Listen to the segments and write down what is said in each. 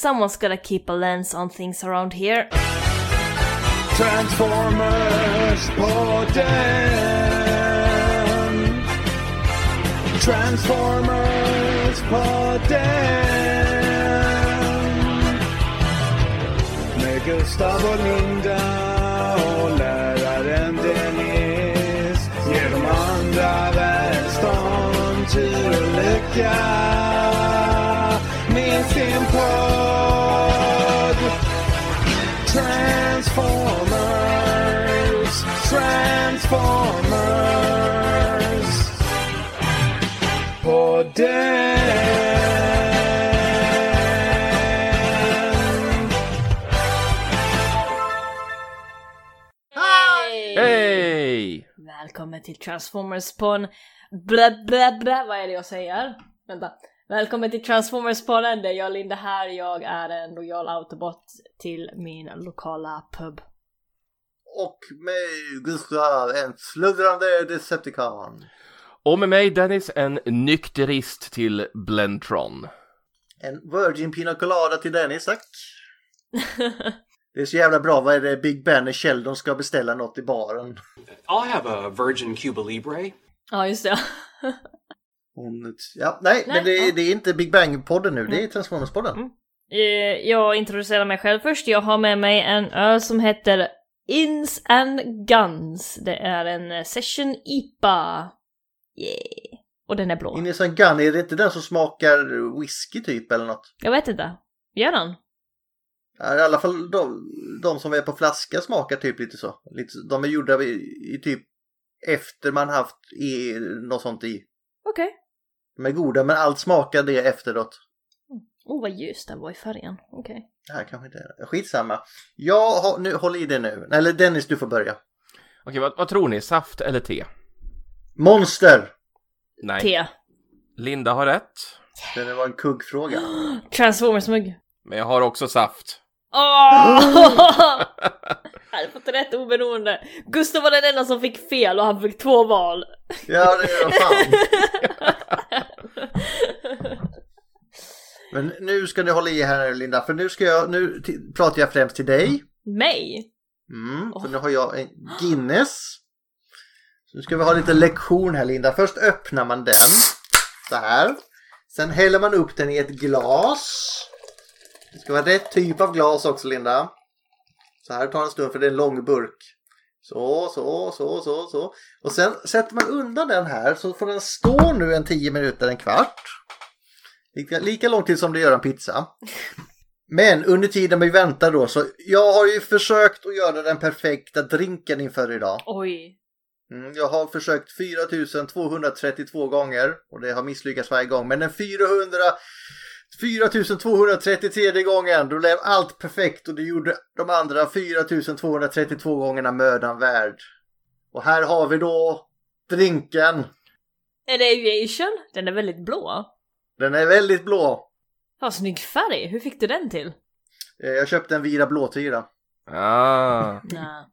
Someone's gotta keep a lens on things around here. Transformers podden. Transformers podden. Med Gustav och Linda och läraren Dennis. Ger. Transformers, Transformers. Podden. Hej! Hej! Välkommen till Transformers på en blä blä blä, vad är det jag säger? Vänta. Välkommen till Transformers podden, det är jag Linda här, jag är en lojal autobot till min lokala pub. Och med Gustav, en sluddrande Decepticon. Och med mig Dennis, en nykterist till Blentron. En Virgin Pina Colada till Dennis, tack. Det är så jävla bra, vad är det Big Ben och Sheldon ska beställa något i baren? I'll have a Virgin Cuba Libre. ja, just det. Hon, ja, nej, Nej, men det, ja. det är inte Big Bang-podden nu, det är Transformers-podden. Mm. Eh, Jag introducerar mig själv först. Jag har med mig en öl som heter Ins and Guns. Det är en eh, Session IPA. Yeah. Och den är blå. Ines and Gun, är det inte den som smakar whisky typ eller något? Jag vet inte. Gör den? Ja, I alla fall de, de som är på flaska smakar typ lite så. Lite, de är gjorda i, i typ efter man haft i, något sånt i. Okej. De är goda men allt smakar det efteråt. Oh, vad ljus den var i färgen. Okej. Det här kanske inte är Skitsamma. Jag har, nu, håll i det nu. Eller Dennis, du får börja. Okej, vad, vad tror ni? Saft eller te? Monster! Nej. Te. Linda har rätt. Det var en kuggfråga. Transformers-mugg. Men jag har också saft. Åh! Hade fått rätt oberoende. Gustav var den enda som fick fel och han fick två val. Ja, det är fan. Men nu ska ni hålla i här Linda, för nu ska jag, nu pratar jag främst till dig. Mig? Mm, för nu har jag en Guinness. Så nu ska vi ha lite lektion här Linda. Först öppnar man den. Så här. Sen häller man upp den i ett glas. Det ska vara rätt typ av glas också Linda. Så här tar en stund för det är en lång burk. Så, så, så, så, så. Och sen sätter man undan den här så får den stå nu en 10 minuter, en kvart. Lika, lika lång tid som det gör en pizza. Men under tiden vi väntar då så jag har ju försökt att göra den perfekta drinken inför idag. Oj. Mm, jag har försökt 4232 gånger och det har misslyckats varje gång. Men den 400 4233 gången då blev allt perfekt och det gjorde de andra 4232 gångerna mödan värd. Och här har vi då drinken. Är det aviation? Den är väldigt blå. Den är väldigt blå. Vad snygg färg. Hur fick du den till? Eh, Jag köpte en Vira blåtira. Ah, Nej.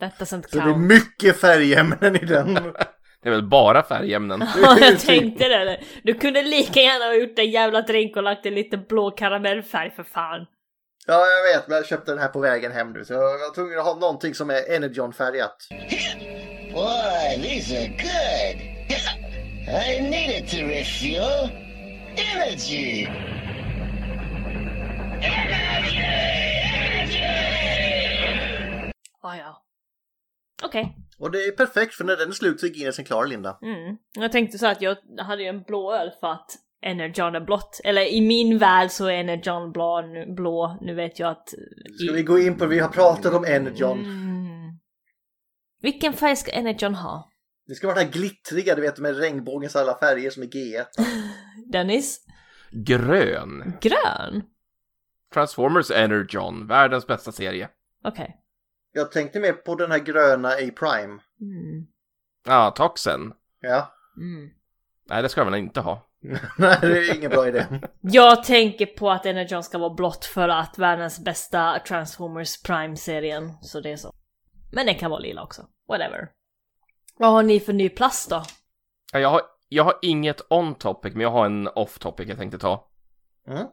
Detta sånt Så det är count. mycket färgämnen i den. det är väl bara färgämnen. Ja, jag tänkte det. Du kunde lika gärna ha gjort en jävla drink och lagt en lite blå karamellfärg för fan. Ja, jag vet, men jag köpte den här på vägen hem nu. Så jag var tvungen att ha någonting som är Energon-färgat. Boy, these are good. I need it to refuel energy. Ah, ja. Okej. Och det är perfekt för när den är slut så är Guinnessen klar, Linda. Mm. Jag tänkte så att jag hade ju en blå öl för att Energon är blått. Eller i min värld så är Energon blå nu, blå. nu vet jag att... Ska vi gå in på, vi har pratat om Energon. Mm. Vilken färg ska Energon ha? Det ska vara den här glittriga, du vet med regnbågens alla färger som är G1. Dennis? Grön. Grön? Transformers Energon, världens bästa serie. Okej. Jag tänkte mer på den här gröna i Prime. Mm. Ja, Toxen. Ja. Mm. Nej, det ska man inte ha. Nej, det är ingen bra idé. Jag tänker på att Energon ska vara blått för att världens bästa Transformers Prime-serien, så det är så. Men den kan vara lila också. Whatever. Vad har ni för ny plast då? Ja, Jag har, jag har inget on topic, men jag har en off topic jag tänkte ta. Mm.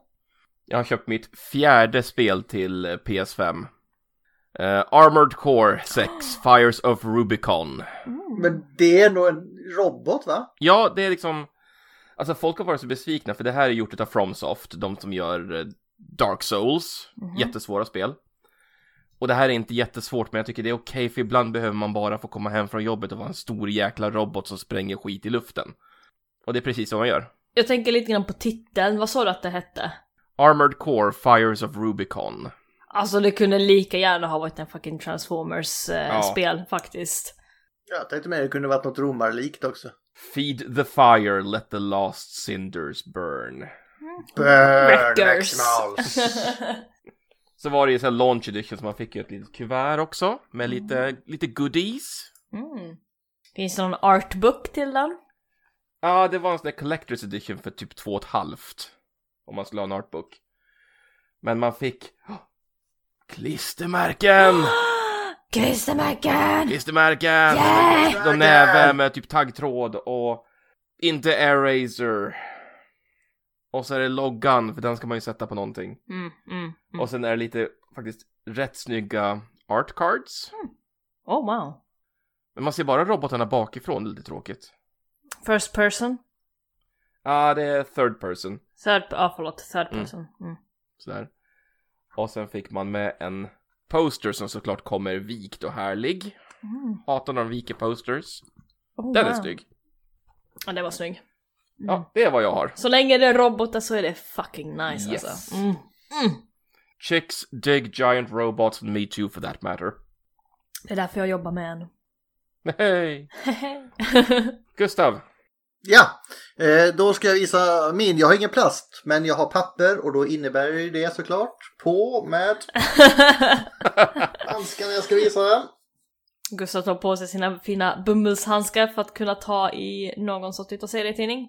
Jag har köpt mitt fjärde spel till eh, PS5. Eh, Armored Core 6, Fires of Rubicon. Men det är nog en robot va? Ja, det är liksom... Alltså folk har varit så besvikna för det här är gjort av Fromsoft, de som gör eh, Dark Souls, jättesvåra spel. Och det här är inte jättesvårt men jag tycker det är okej för ibland behöver man bara få komma hem från jobbet och vara en stor jäkla robot som spränger skit i luften. Och det är precis vad man gör. Jag tänker lite grann på titeln, vad sa du att det hette? Armored Core Fires of Rubicon. Alltså det kunde lika gärna ha varit en fucking Transformers-spel Ja. faktiskt. Jag tänkte med det kunde varit något romarlikt också. Feed the fire, let the last cinders burn. Burn, Wreckers. Så var det ju så här launch edition så man fick ju ett litet kuvert också med lite, lite goodies. Mm. Finns det någon artbook till den? Ja, det var en sån där collector's edition för typ två och ett halvt. Om man skulle ha en artbook. Men man fick oh, klistermärken! Klistermärken! Klistermärken! Yeah! De näve med typ taggtråd och inte Airrazer. Och så är det loggan, för den ska man ju sätta på någonting. Mm, mm, mm. Och sen är det lite faktiskt rätt snygga art cards. Oh wow. Men man ser bara robotarna bakifrån, det är lite tråkigt. First person? Ja, det är third person. Third, ja ah, förlåt, third Mm. person. Mm. Sådär. Och sen fick man med en poster som såklart kommer vikt och härlig. Hatar när de viker posters. Oh, Den är wow. snygg. Ja, det var snygg. Ja, det är vad jag har. Så länge det är robotar så är det fucking nice Yes. alltså. Mm. Chicks dig giant robots and me too for that matter. Det är därför jag jobbar med en. Hej! Gustav! Ja, eh, då ska jag visa min. Jag har ingen plast, men jag har papper och då innebär ju det såklart på med handskarna jag ska visa den. Gustav tar på sig sina fina bomullshandskar för att kunna ta i någon sorts utav serietidning.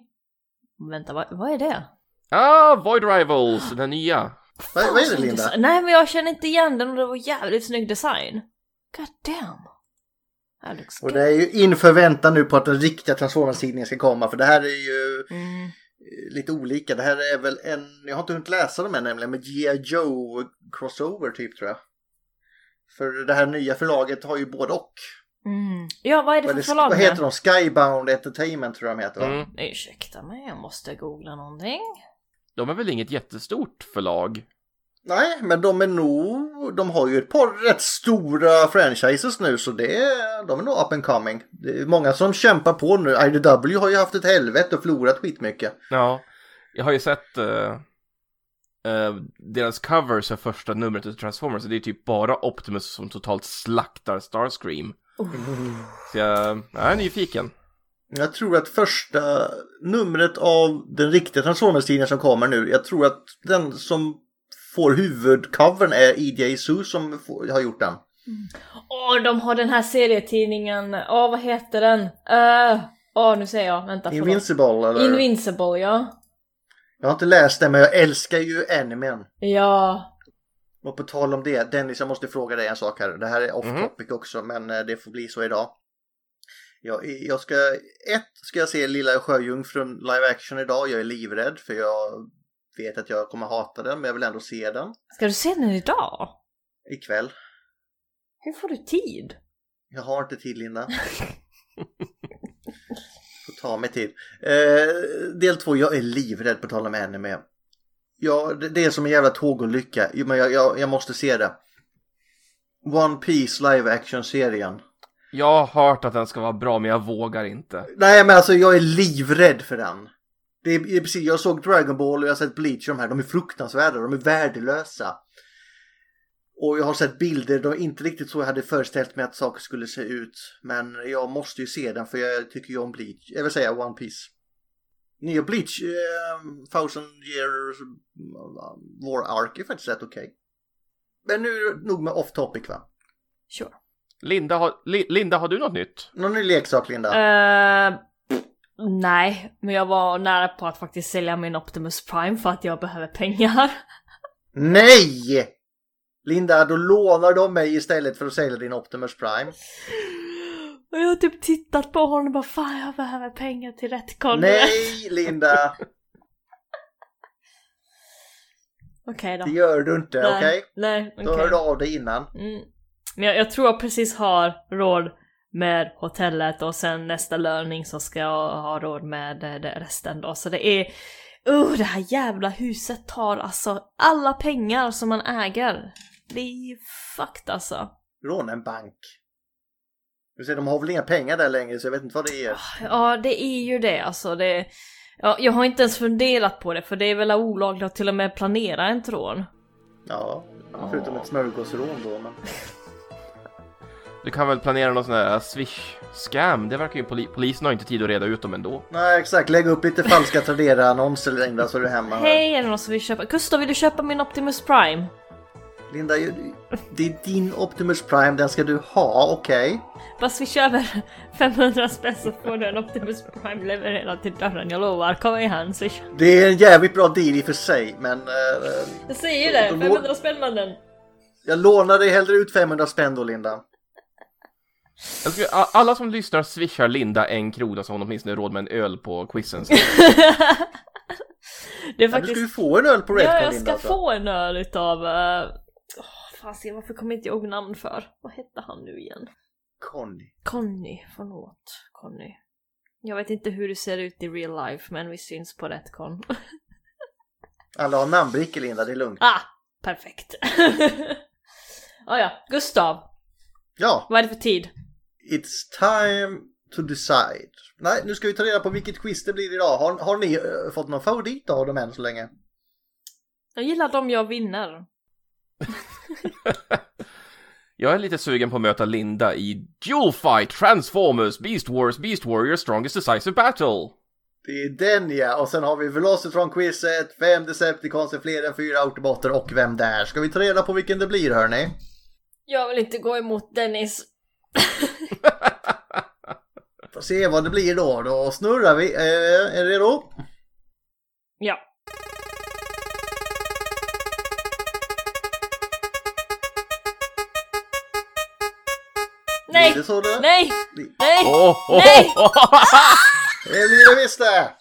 Vänta, vad, vad är det? Ah, Void Rivals, den nya. Vad, vad är det Linda? Nej men jag känner inte igen den och det var jävligt snygg design. God damn. Och det är ju inför väntan nu på att den riktiga Transformers-tidningen ska komma för det här är ju Mm. eh, lite olika. Det här är väl en, jag har inte hunnit läsa dem än nämligen, med G.I. Joe crossover typ tror jag. För det här nya förlaget har ju både och. Mm. Ja, vad är det för det, förlag vad heter de? Skybound Entertainment tror jag de heter va? Mm. Ursäkta mig, jag måste googla någonting. De är väl inget jättestort förlag? Nej, men de är nog, de har ju ett par rätt stora franchises nu så det är, de är nog up and coming. Det är många som kämpar på nu. IDW har ju haft ett helvete och förlorat skitmycket. Ja, jag har ju sett eh, eh, deras covers för första numret av Transformers det är typ bara Optimus som totalt slaktar Starscream. Så jag, jag är nyfiken. Jag tror att första numret av den riktiga Transformers-tidningen som kommer nu, jag tror att den som får huvudcovern är E.J. Sue som får, har gjort den. Åh, de har den här serietidningen. Åh, vad heter den? Uh, Åh, nu säger jag. Vänta, förlåt. Invincible eller? Invincible, ja. jag har inte läst den men jag älskar ju animen. Ja. Och på tal om det, Dennis jag måste fråga dig en sak här. Det här är off Mhm. topic också men eh, det får bli så idag. Jag, jag ska, ett ska jag se Lilla Sjöjungfrun live action idag. Jag är livrädd för jag vet att jag kommer hata den men jag vill ändå se den Ska du se den idag? ikväll. Hur får du tid? Jag har inte tid Linda. Får ta mig tid. Eh, del två, jag är livrädd på tal om anime. Ja, det, det är som en jävla tågolycka. Men jag, jag, jag måste se det. One Piece live action-serien. Jag har hört att den ska vara bra men jag vågar inte. Nej men alltså jag är livrädd för den. Det är, precis, jag såg Dragon Ball och jag har sett Bleach de här. De är fruktansvärda, de är värdelösa. Och jag har sett bilder, de är inte riktigt så jag hade föreställt mig att saker skulle se ut. Men jag måste ju se den för jag tycker ju om Bleach. Jag vill säga One Piece. Nya Bleach, eh, Thousand Years War Ark är faktiskt rätt okej. Men nu är det nog med off topic va? Sure. Linda, har, Li, Linda, har du något nytt? Någon ny leksak Linda? Eh, nej, men jag var nära på att faktiskt sälja min Optimus Prime för att jag behöver pengar. Nej! Linda, då lånar de mig istället för att sälja din Optimus Prime. Och jag har typ tittat på honom och bara fan jag behöver pengar till rätt konto. Nej, Linda! Okej då. Det gör du inte, Nej, okej? Nej, Då okej. hör du av dig innan. Mm. Men jag, jag tror jag precis har råd med hotellet och sen nästa löning så ska jag ha råd med eh, det resten då. Så det är... Uh, det här jävla huset tar alltså alla pengar som man äger. Det är ju fucked alltså. Råna en bank. Du ser, de har väl inga pengar där längre så jag vet inte vad det är. Ja, det är ju det alltså. Det, ja, jag har inte ens funderat på det för det är väl olagligt att till och med planera en rån. Ja, förutom ett smörgåsrån då. Men... Du kan väl planera någon sån här swish-scam? Det verkar ju poli- polisen har inte tid att reda ut dem ändå. Nej, exakt. Lägg upp lite falska Tradera-annonser längre så är du hemma. Hej, är det någon som vill köpa? Gustav, vill du köpa min Optimus Prime? Linda, det är din Optimus Prime, den ska du ha, okej? Bara swisha över 500 spänn så får du en Optimus Prime levererad till dörren, jag lovar. Kom igen, swisha. Det är en jävligt bra deal i och för sig, men eh, Jag säger ju det, De- 500 spänn mannen. jag lånar dig hellre ut 500 spänn då, Linda. Alla som lyssnar swishar Linda en krona så hon åtminstone råd med en öl på quizen. Det är Ja, du faktiskt... ska ju få en öl på Redcon, Ja, jag Linda. ska så. få en öl utav... Uh... Oh, fasiken, varför kommer inte jag ihåg namn för? Vad hette han nu igen? Conny. Conny, förlåt. Conny. Jag vet inte hur du ser ut i real life, men vi syns på Retcon. Alla har namnbrickor, Linda, det är lugnt. ah, perfekt. ah, ja, Gustav. Ja, Vad är det för tid? It's time to decide. Nej, nu ska vi ta reda på vilket quiz det blir idag. Har, har ni eh, fått någon favorit av dem än så länge? Jag gillar dem jag vinner. Jag är lite sugen på att möta Linda i Dual Fight, Transformers, Beast Wars, Beast Warrior, Strongest Decisive Battle. Det är den ja, och sen har vi Velocitron-quizet, fem Decepticons är fler än fyra Autobotter och vem där? Ska vi ta reda på vilken det blir hörni? Jag vill inte gå emot Dennis. Får se vad det blir då. Då snurrar vi. Eh, är du redo? Ja. Blir Nej! det så det? Nej! Nej! Oh, oh, Nej! oh, Det blir det visst det!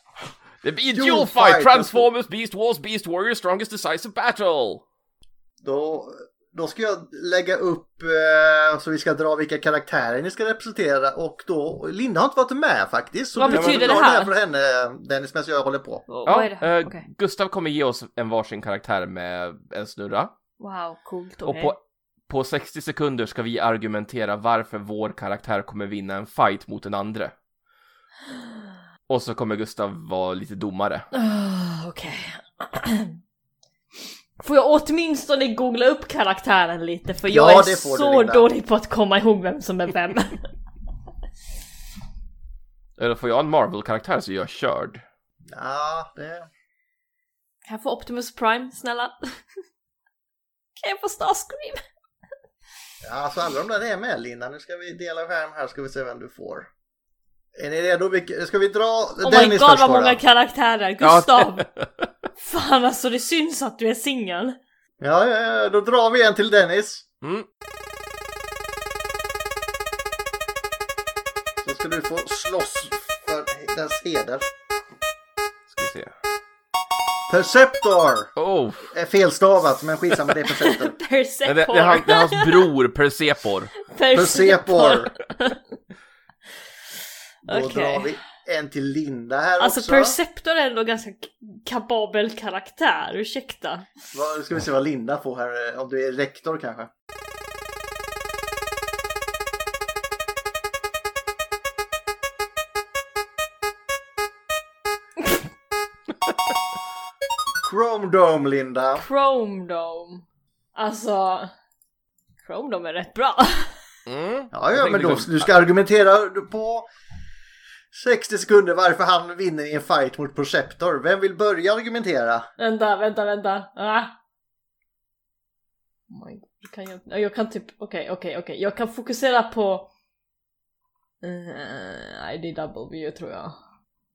Det blir Dual Fight, Fight, Transformers, Beast Wars, Beast Warrior, Strongest Decisive Battle. Då, då ska jag lägga upp eh, så vi ska dra vilka karaktärer ni ska representera och då, Linda har inte varit med faktiskt. Så Vad betyder det här? för henne Dennis medan jag håller på. Ja, är det här? eh, Okej. Gustav kommer ge oss en varsin karaktär med en snurra. Wow, coolt. Och okej. på, på 60 sekunder ska vi argumentera varför vår karaktär kommer vinna en fight mot den andra. Och så kommer Gustav vara lite domare. Ah, Okej. Får jag åtminstone googla upp karaktären lite för jag Ja, är så dålig på att komma ihåg vem som är vem. Eller får jag en Marvel-karaktär så är jag körd. Ja, det... kan jag få Optimus Prime, snälla? kan jag få Starscream? Ja, alltså alla de där är med Linda. Nu ska vi dela skärm här ska vi se vem du får. Är ni redo? Ska vi dra Oh my Dennis god först vad många karaktärer! Gustav! Fan alltså det syns att du är singel. Ja, ja, ja, då drar vi en till Dennis. Mm. Så ska du få slåss för dess heder. Ska vi se. Perceptor! Oh! Är felstavat men skitsamma det är Perceptor. Det, Persepor. det, är han, det är hans bror Persepor. Persepor! Då Okej. drar vi en till Linda här Alltså också. Perceptor är ändå ganska kapabel karaktär, ursäkta. Vad- Nu ska vi se vad Linda får här. eh, Om du är rektor kanske. Chrome Dome Linda. Chrome Dome. Alltså... Chrome Dome är rätt bra. Mm. Ja, ja men då, liksom- du ska argumentera på 60 sekunder varför han vinner i en fight mot Perceptor. Vem vill börja argumentera? vänta, vänta, vänta. Ah. Oh my God. Kan jag, jag kan typ, okej, okej, okej. Jag kan fokusera på... Uh, IDW tror jag.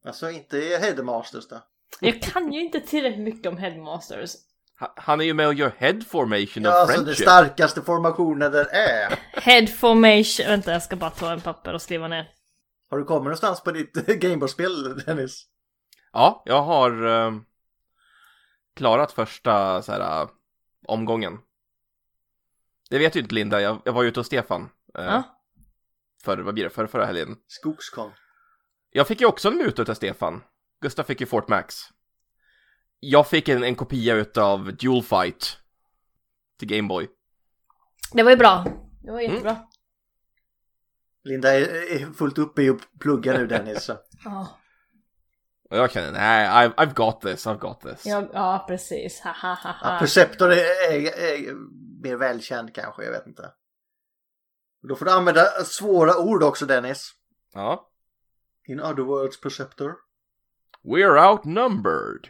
Alltså inte Headmasters då. Jag kan ju inte tillräckligt mycket om Headmasters. Ha- Han är ju med och gör head formation Ja, of alltså den friendship. starkaste formationen där är. Head formation, vänta jag ska bara ta en papper och skriva ner. Har du kommit någonstans på ditt Gameboy-spel Dennis? Ja, jag har... ehm, klarat första så här, äh, omgången. Det vet ju inte Linda, jag, jag var ju ute hos Stefan. Eh, Ja. För, vad blir det, för förra helgen. Skogskon. Jag fick ju också en muta utav Stefan. Gustav fick ju Fort Max. Jag fick en, en kopia utav Dual Fight. Till Gameboy. Det var ju bra. Det var jättebra. Linda är, är fullt uppe i att plugga nu Dennis. så. Ja. Jag känner, nej, I've, I've got this, I've got this. Ja, ja, precis. Ha, ha, ha, Ja. Perceptor är, är, är mer välkänd kanske, jag vet inte. Då får du använda svåra ord också Dennis. Ja. In other words, Perceptor. We're outnumbered.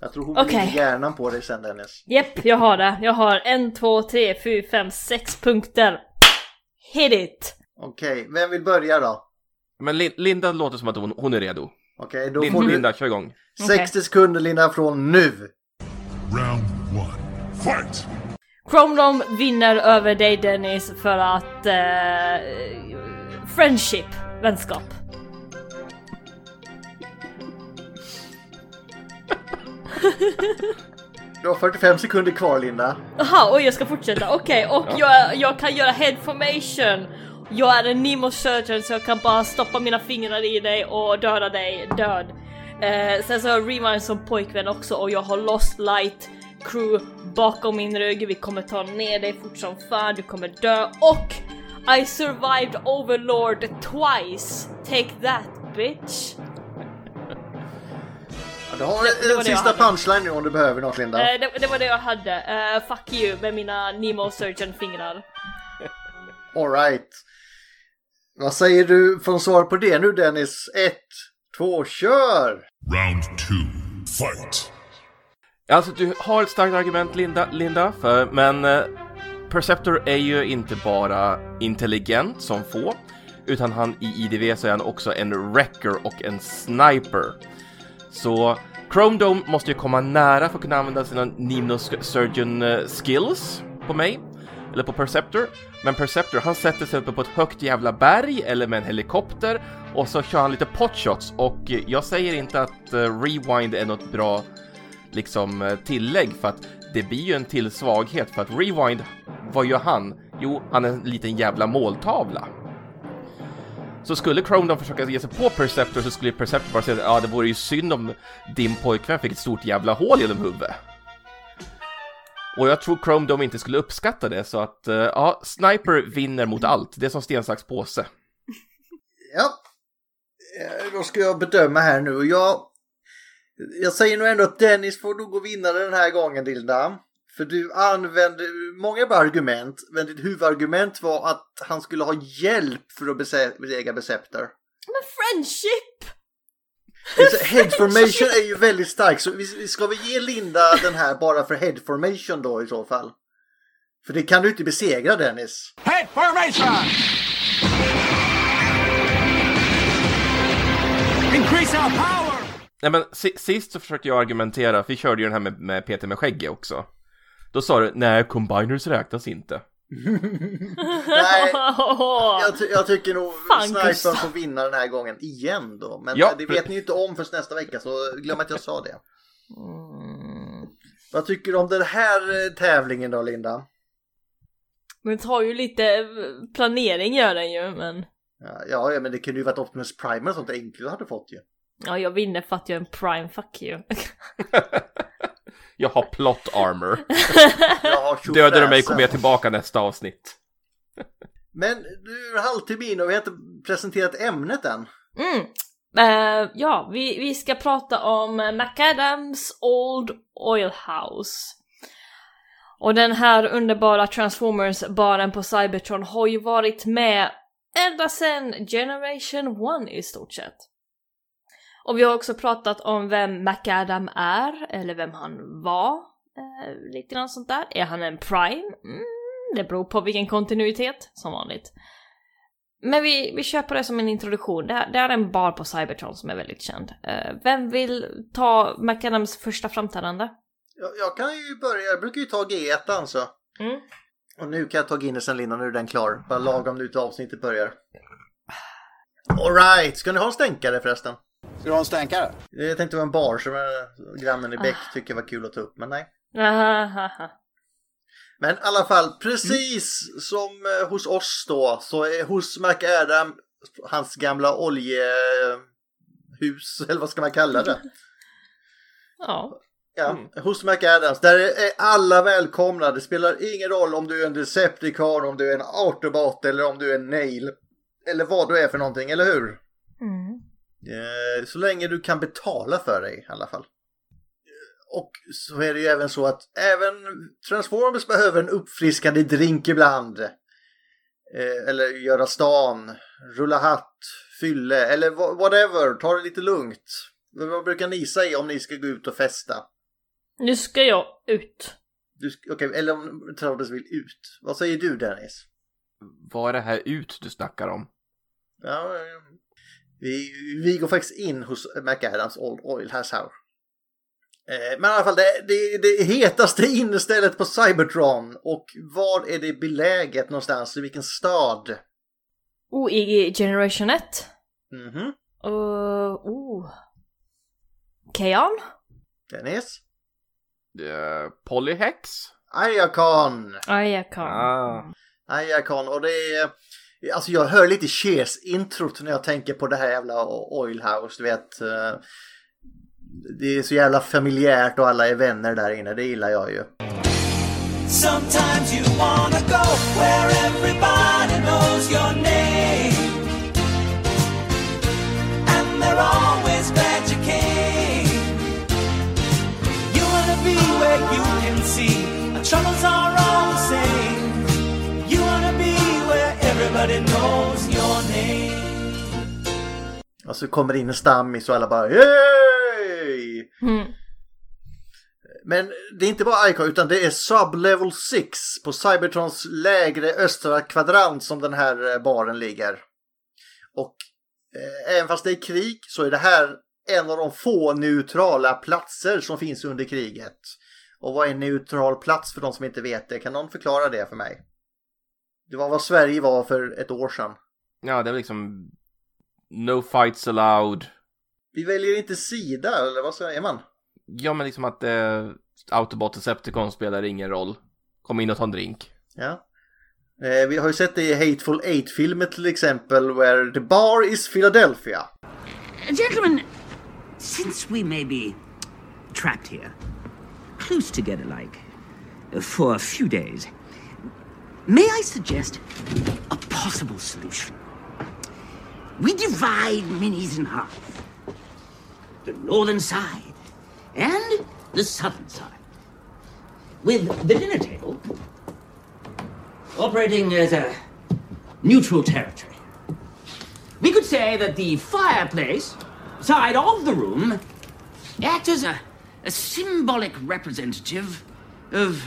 Jag tror hon Okej. blir hjärnan på dig sen Dennis. Japp, jag har det. Jag har en, två, tre, fyra, fem, sex punkter. Hit it! Okej, vem vill börja då? Men Lin- Linda låter som att hon, hon är redo. Okej, då Lin- får du Linda, kör igång. 60 sekunder Linda från nu. Round one. Fight! Chromedom vinner över dig Dennis för att... Eh, friendship, vänskap. Du har 45 sekunder kvar Linda. Jaha, oj jag ska fortsätta. Okej, och jag, jag kan göra head formation. Jag är en Nemo surgeon så jag kan bara stoppa mina fingrar i dig och döda dig död. Eh, sen så har jag Rewind som pojkvän också och jag har Lost Light crew bakom min rygg. Vi kommer ta ner dig fort som fan, du kommer dö och I survived Overlord twice. Take that bitch. Ja, du har Det- det en sista punchline nu om du behöver något Linda. Eh, det, det var det jag hade. Eh, fuck you med mina Nemo surgeon fingrar. Alright. Vad säger du från svar på det nu Dennis? 1, 2, kör! Round two. Fight! Alltså du har ett starkt argument Linda, Linda för, men eh, Perceptor är ju inte bara intelligent som få, utan han i IDV så är han också en wrecker och en sniper. Så Chrome Dome måste ju komma nära för att kunna använda sina Nino Surgeon eh, skills på mig, eller på Perceptor. Men Perceptor, han sätter sig uppe på ett högt jävla berg eller med en helikopter och så kör han lite potshots och eh, jag säger inte att eh, Rewind är något bra liksom eh, tillägg för att det blir ju en till svaghet för att Rewind, vad gör han? Jo, han är en liten jävla måltavla. Så skulle Chrome då försöka ge sig på Perceptor så skulle Perceptor bara säga att ah, det vore ju synd om din pojkvän fick ett stort jävla hål genom huvudet. Och jag tror Chrome Dome inte skulle uppskatta det så att eh, ja, Sniper vinner mot allt. Det är som sten, sax, påse. Ja. Eh, Då ska jag bedöma här nu jag... Jag säger nog ändå att Dennis får nog gå vinnare den här gången Linda. För du använde många bra argument, men ditt huvudargument var att han skulle ha hjälp för att bese- besegra Beceptor. Men friendship! Alltså, Head formation är ju väldigt stark, så vi, ska vi ge Linda den här bara för head formation då i så fall? För det kan du inte besegra Dennis. Head formation! Increase our power! Nej men si- sist så försökte jag argumentera, för vi körde ju den här med, med Peter med skägget också. Då sa du, nej combiners räknas inte. Nej, jag, ty- jag tycker nog Gustav. får vinna den här gången igen då. Men Ja, det för- vet ni ju inte om förrän nästa vecka så glöm att jag sa det. Vad tycker du om den här eh, tävlingen då Linda? Men det tar ju lite eh, planering gör den ju men Ja, ja men det kunde ju varit Optimus Prime och sånt enkelt du hade fått ju. Ja jag vinner för att jag är en prime, fuck you. Jag har plot armor. Dödar du mig kommer jag tillbaka nästa avsnitt. Men du är en halvtimme in och vi har inte presenterat ämnet än. Mm. Eh, ja, vi, vi ska prata om McAdams Old Oil House. Och den här underbara Transformers-baren på Cybertron har ju varit med ända sedan Generation 1 i stort sett. Och vi har också pratat om vem McAdam är, eller vem han var. Eh, lite grann sånt där. Är han en Prime? Mm, det beror på vilken kontinuitet, som vanligt. Men vi, vi på det som en introduktion. Det, här, det är en bar på Cybertron som är väldigt känd. Eh, vem vill ta McAdams första framträdande? Jag, jag kan ju börja, jag brukar ju ta G1 alltså. Mm. Och nu kan jag ta Guinnessen Linda, nu är den klar. Bara lagom nu till avsnittet börjar. Alright, ska ni ha en stänkare förresten? Ska du ha en stänkare? Jag tänkte det var en bar som grannen i Bäck tycker var kul att ta upp, men nej. Men i alla fall, precis som eh, hos oss då, så är hos McAdam, hans gamla oljehus, eller vad ska man kalla det? Ja. Ja, hos McAdams, där är alla välkomna. Det spelar ingen roll om du är en Decepticon, om du är en Autobot eller om du är en Nail. Eller vad du är för någonting, eller hur? Eh, Så länge du kan betala för dig i alla fall. Och så är det ju även så att även Transformers behöver en uppfriskande drink ibland. Eh, Eller göra stan, rulla hatt, fylle eller wha- whatever. Ta det lite lugnt. Vad brukar ni säga om ni ska gå ut och festa? Nu ska jag ut. Okej, eller om Travis vill ut. Vad säger du Dennis? Vad är det här ut du snackar om? Ja, vi, vi går faktiskt in hos McAdams Old Oil House här. Eh, Men i alla fall, det, det, det hetaste innestället på Cybertron. Och var är det beläget någonstans? I vilken stad? Oh, i Generation 1. Mhm. Uh, oh. Keon? Dennis? Uh, Polyhex? Ayakon! Kan. Ah. Ayakon och det är... Alltså jag hör lite Cheers introt när jag tänker på det här jävla Oilhouse. Du vet. Eh, det är så jävla familjärt och alla är vänner där inne, det gillar jag ju. Sometimes you wanna go where everybody knows your name. And they're always glad you came. You wanna be where you can see our troubles are all the same everybody knows your name. Och så kommer det in en stammis och alla bara Hej! Mm. Men det är inte bara Icon utan det är Sub-Level 6 på Cybertrons lägre östra kvadrant som den här eh, baren ligger. Och eh, även fast det är krig så är det här en av de få neutrala platser som finns under kriget. Och vad är en neutral plats för de som inte vet det? Kan någon förklara det för mig? Det var vad Sverige var för ett år sedan. Ja, det är väl liksom No fights allowed. Vi väljer inte sida, eller vad säger man? Ja, men liksom att eh, Autobot Decepticon spelar ingen roll. Kom in och ta en drink. Ja. Eh, vi har ju sett det i Hateful Eight-filmen till exempel, where the bar is Philadelphia. Gentlemen, since we may be trapped here, close together like, for a few days, may I suggest a possible solution? We divide Minis in half the northern side and the southern side. With the dinner table operating as a neutral territory. We could say that the fireplace side of the room acts as a, a symbolic representative of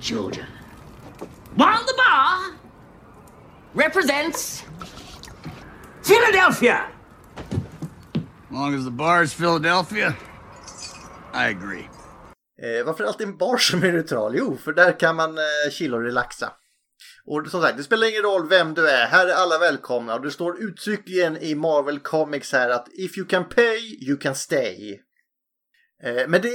Georgia. While the bar represents Philadelphia. long as the bar is Philadelphia, I agree. Eh, varför är det alltid en bar som är neutral? Jo, för där kan man eh, chilla och relaxa. Och som sagt, det spelar ingen roll vem du är. Här är alla välkomna. Och det står uttryckligen i Marvel Comics här att if you can pay, you can stay. Eh, men det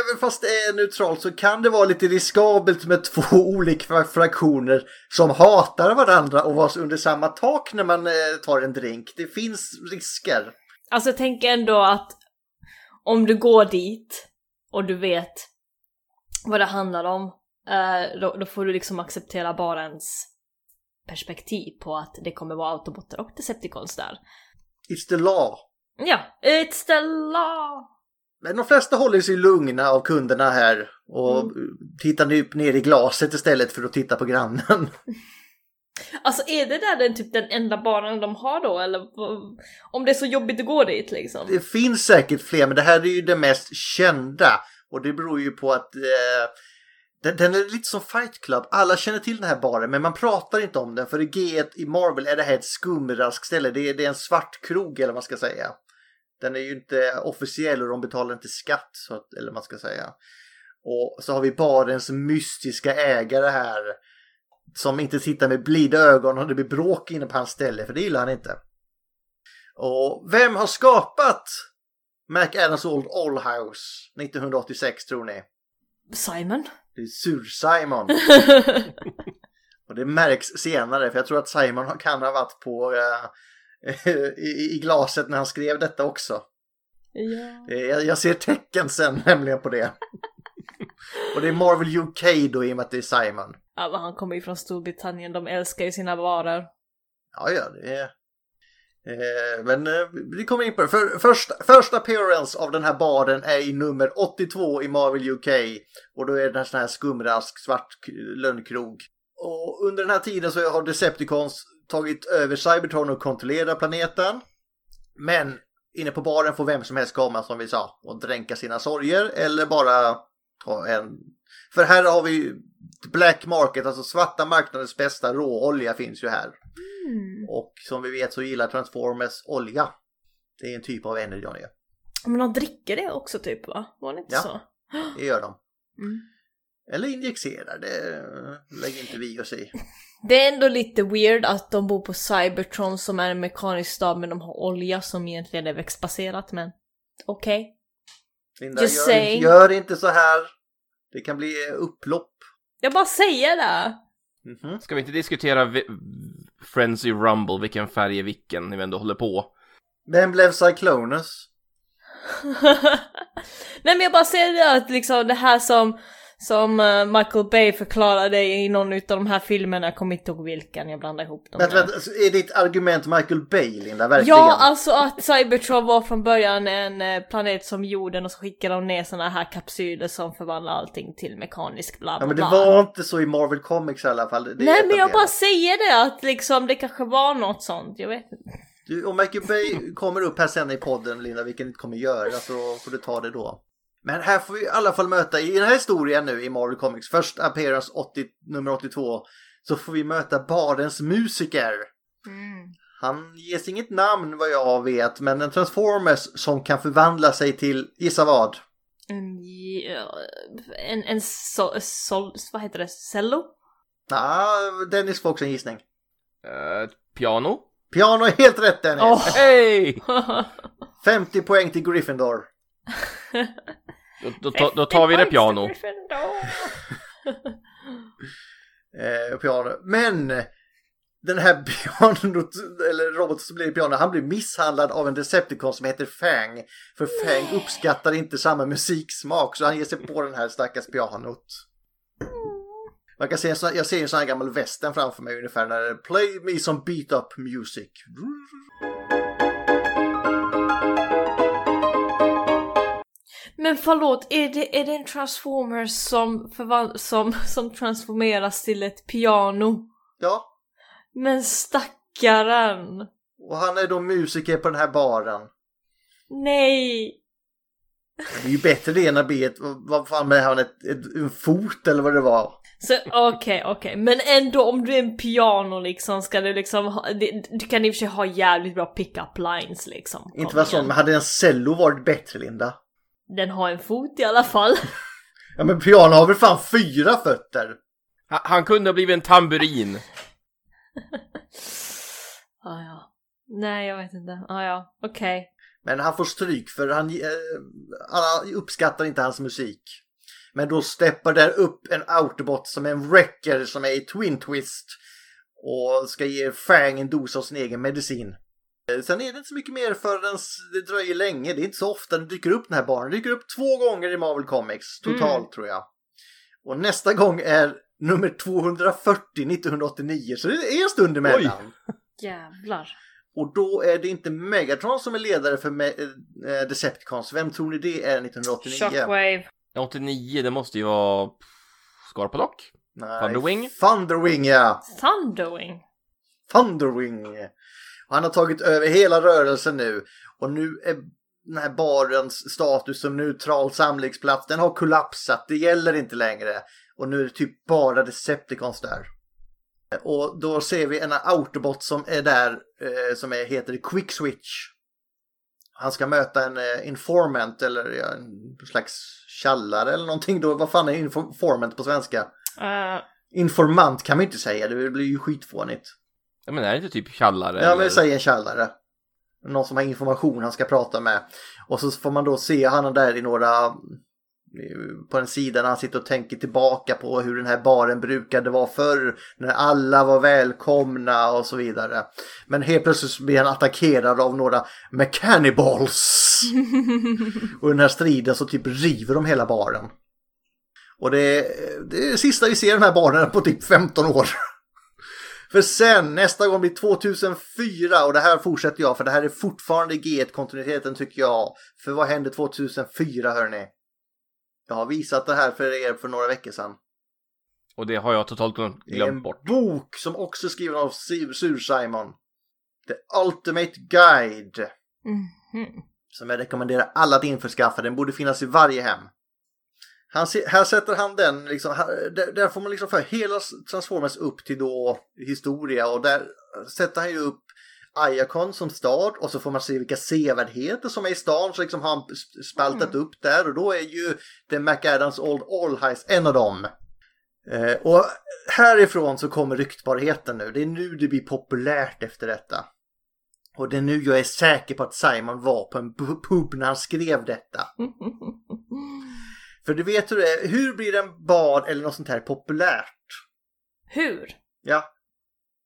även fast det är neutralt så kan det vara lite riskabelt med två olika fraktioner som hatar varandra och vara under samma tak när man eh, tar en drink. Det finns risker. Alltså tänker ändå att om du går dit och du vet vad det handlar om, eh, då, då får du liksom acceptera barens perspektiv på att det kommer vara autobotter och decepticons där. It's the law. Ja, it's the law! Men de flesta håller sig lugna av kunderna här och Mm. tittar nu ner i glaset istället för att titta på grannen. Alltså är det där den, typ den enda baren de har då eller om det är så jobbigt att gå dit liksom? Det finns säkert fler men det här är ju det mest kända och det beror ju på att eh, den, den är lite som Fight Club. Alla känner till den här baren men man pratar inte om den för i G1 i Marvel är det här ett skumraskställe. Det är, det är en svart krog eller vad man ska säga. Den är ju inte officiell och de betalar inte skatt så att, eller man ska säga. Och så har vi barens mystiska ägare här. Som inte tittar med blida ögon och det blir bråk inne på hans ställe för det gillar han inte. Och vem har skapat McAdams Old Old House 1986 tror ni? Simon? Det är Sur-Simon. Och det märks senare för jag tror att Simon kan ha varit på eh, i, i glaset när han skrev detta också. Ja. Eh, Jag, jag ser tecken sen nämligen på det. Och det är Marvel UK då i och med att det är Simon. ja men han kommer ju från Storbritannien, de älskar ju sina varor. Ja, ja, det är... Eh, men eh, vi kommer in på det. För, första, första appearance av den här baren är i nummer 82 i Marvel UK. Och då är det en sån här skumrask svart lönnkrog. Och under den här tiden så har Decepticons tagit över Cybertron och kontrollerar planeten. Men inne på baren får vem som helst komma som vi sa och dränka sina sorger eller bara ta en... För här har vi Black Market, alltså svarta marknadens bästa råolja finns ju här. Och som vi vet så gillar Transformers olja. Det är en typ av energy. Men de dricker det också typ va? Var det inte Ja. så? Det gör de. Mm. Eller injicerar, det lägger inte vi oss i. Det är ändå lite weird att de bor på Cybertron som är en mekanisk stad men de har olja som egentligen är växtbaserat men okej. Linda, Just gör, saying. gör inte så här. Det kan bli upplopp. Jag bara säger det! Mhm. Ska vi inte diskutera vi- Frenzy Rumble, vilken färg är vilken, när vi ändå håller på? Vem blev Cyclonus? Nej men jag bara säger det att liksom det här som, som eh, Michael Bay förklarade i någon utav de här filmerna, jag kommer inte ihåg vilken, jag blandar ihop dem. Vänta, vänta, alltså, är ditt argument Michael Bay, Linda? Verkligen? Ja, alltså att Cybertron var från början en eh, planet som jorden och så skickade de ner såna här kapsyler som förvandlar allting till mekanisk bla Ja, bla men det var inte så i Marvel Comics i alla fall. Det Nej men jag bara säger det att liksom det kanske var något sånt, jag vet inte. Du, om Michael Bay kommer upp här sen i podden, Linda, vilken inte kommer göra, så får du ta det då. Men här får vi i alla fall möta, i den här historien nu i Marvel Comics, först appearance 80, nummer 82, så får vi möta Badens musiker. Han ges inget namn vad jag vet, men en Transformers som kan förvandla sig till, gissa vad? En, ja, en, en sol, sol, vad heter det, cello? Ah, Dennis får också en gissning. Eh, piano? Piano är helt rätt Dennis! Åh. Hej! 50 poäng till Gryffindor. Då, då, ta- då tar vi det piano. eh, piano. Men den här pianot, eller roboten som blir piano, han blir misshandlad av en Decepticon som heter Fang. För Fang uppskattar inte samma musiksmak så han ger sig på den här stackars pianot. Man kan se sån, jag ser en sån här gammal västern framför mig ungefär när det Play me some beat up music. Men förlåt, är det, är det en transformers som, förvan- som, som transformeras till ett piano? Ja, Men stackaren! och han är då musiker på den här baren. Nej! Det är ju bättre det än att be ett, vad fan med han ett, ett, en fot eller vad det var. Okej, okej, men ändå om du är en piano liksom ska du liksom ha, det, du kan i och för sig ha jävligt bra pick-up lines liksom. Inte vad sån, men hade en cello varit bättre Linda? Den har en fot i alla fall. Ja men piano har väl fan fyra fötter? Ha- Han kunde ha blivit en tamburin. ah, ja. Nej, jag vet inte. Ah, ja, okej. Men han får stryk för han, eh, alla uppskattar inte hans musik. Men då steppar där upp en Autobot som är en wrecker som är i Twin Twist. Och ska ge Fang en dos av sin egen medicin. Eh, Sen är det inte så mycket mer förrän det dröjer länge. Det är inte så ofta den dyker upp den här barnen. Den dyker upp två gånger i Marvel Comics totalt tror jag. Och nästa gång är nummer 240 1989. Så det är en stund emellan. Jävlar. Och då är det inte Megatron som är ledare för Me- eh, Decepticons. Vem tror ni det är 1989? Shockwave. 89, det måste ju vara Scarpadock? Nej, Thunderwing? Thunderwing ja! Thunderwing. Thunderwing! Han har tagit över hela rörelsen nu. Och nu är den här barens status som neutral samlingsplats, den har kollapsat. Det gäller inte längre. Och nu är det typ bara Decepticons där. Och då ser vi en Autobot som är där, eh, som är, heter Quick Switch. Han ska möta en eh, informant eller ja, en slags tjallare eller någonting då. Vad fan är informant på svenska? Eh, Informant kan man inte säga, det blir ju skitfånigt. Ja men är det inte typ tjallare? Ja, men eller? säg en tjallare. någon som har information han ska prata med. Och så får man då se han där i några på en sida när han sitter och tänker tillbaka på hur den här baren brukade vara förr. När alla var välkomna och så vidare. Men helt plötsligt blir han attackerad av några mechanibals. och i den här striden så typ river de hela baren. Och det är, det är det sista vi ser den här baren på typ 15 år. För sen, nästa gång blir 2004 och det här fortsätter jag för det här är fortfarande G1-kontinuiteten tycker jag. För vad hände 2004 hörni? Jag har visat det här för er för några veckor sedan. Och det har jag totalt glömt Det är en bort. bok som också är skriven av Sur- Sur-Simon. The Ultimate Guide. Mhm. Som jag rekommenderar alla att införskaffa. Den borde finnas i varje hem. Han, här sätter han den, liksom, här, där, där får man liksom för hela Transformers upp till då historia och där sätter han ju upp Iacon som stad och så får man se vilka sevärdheter som är i stan så liksom har han sp- spaltat upp där och då är ju The McAdams Old Allhighs en av dem. Eh, och härifrån så kommer ryktbarheten nu. Det är nu det blir populärt efter detta. Och det är nu jag är säker på att Simon var på en pu- pub när han skrev detta. För du vet hur det är, hur blir en bar eller något sånt här populärt? Hur? Ja.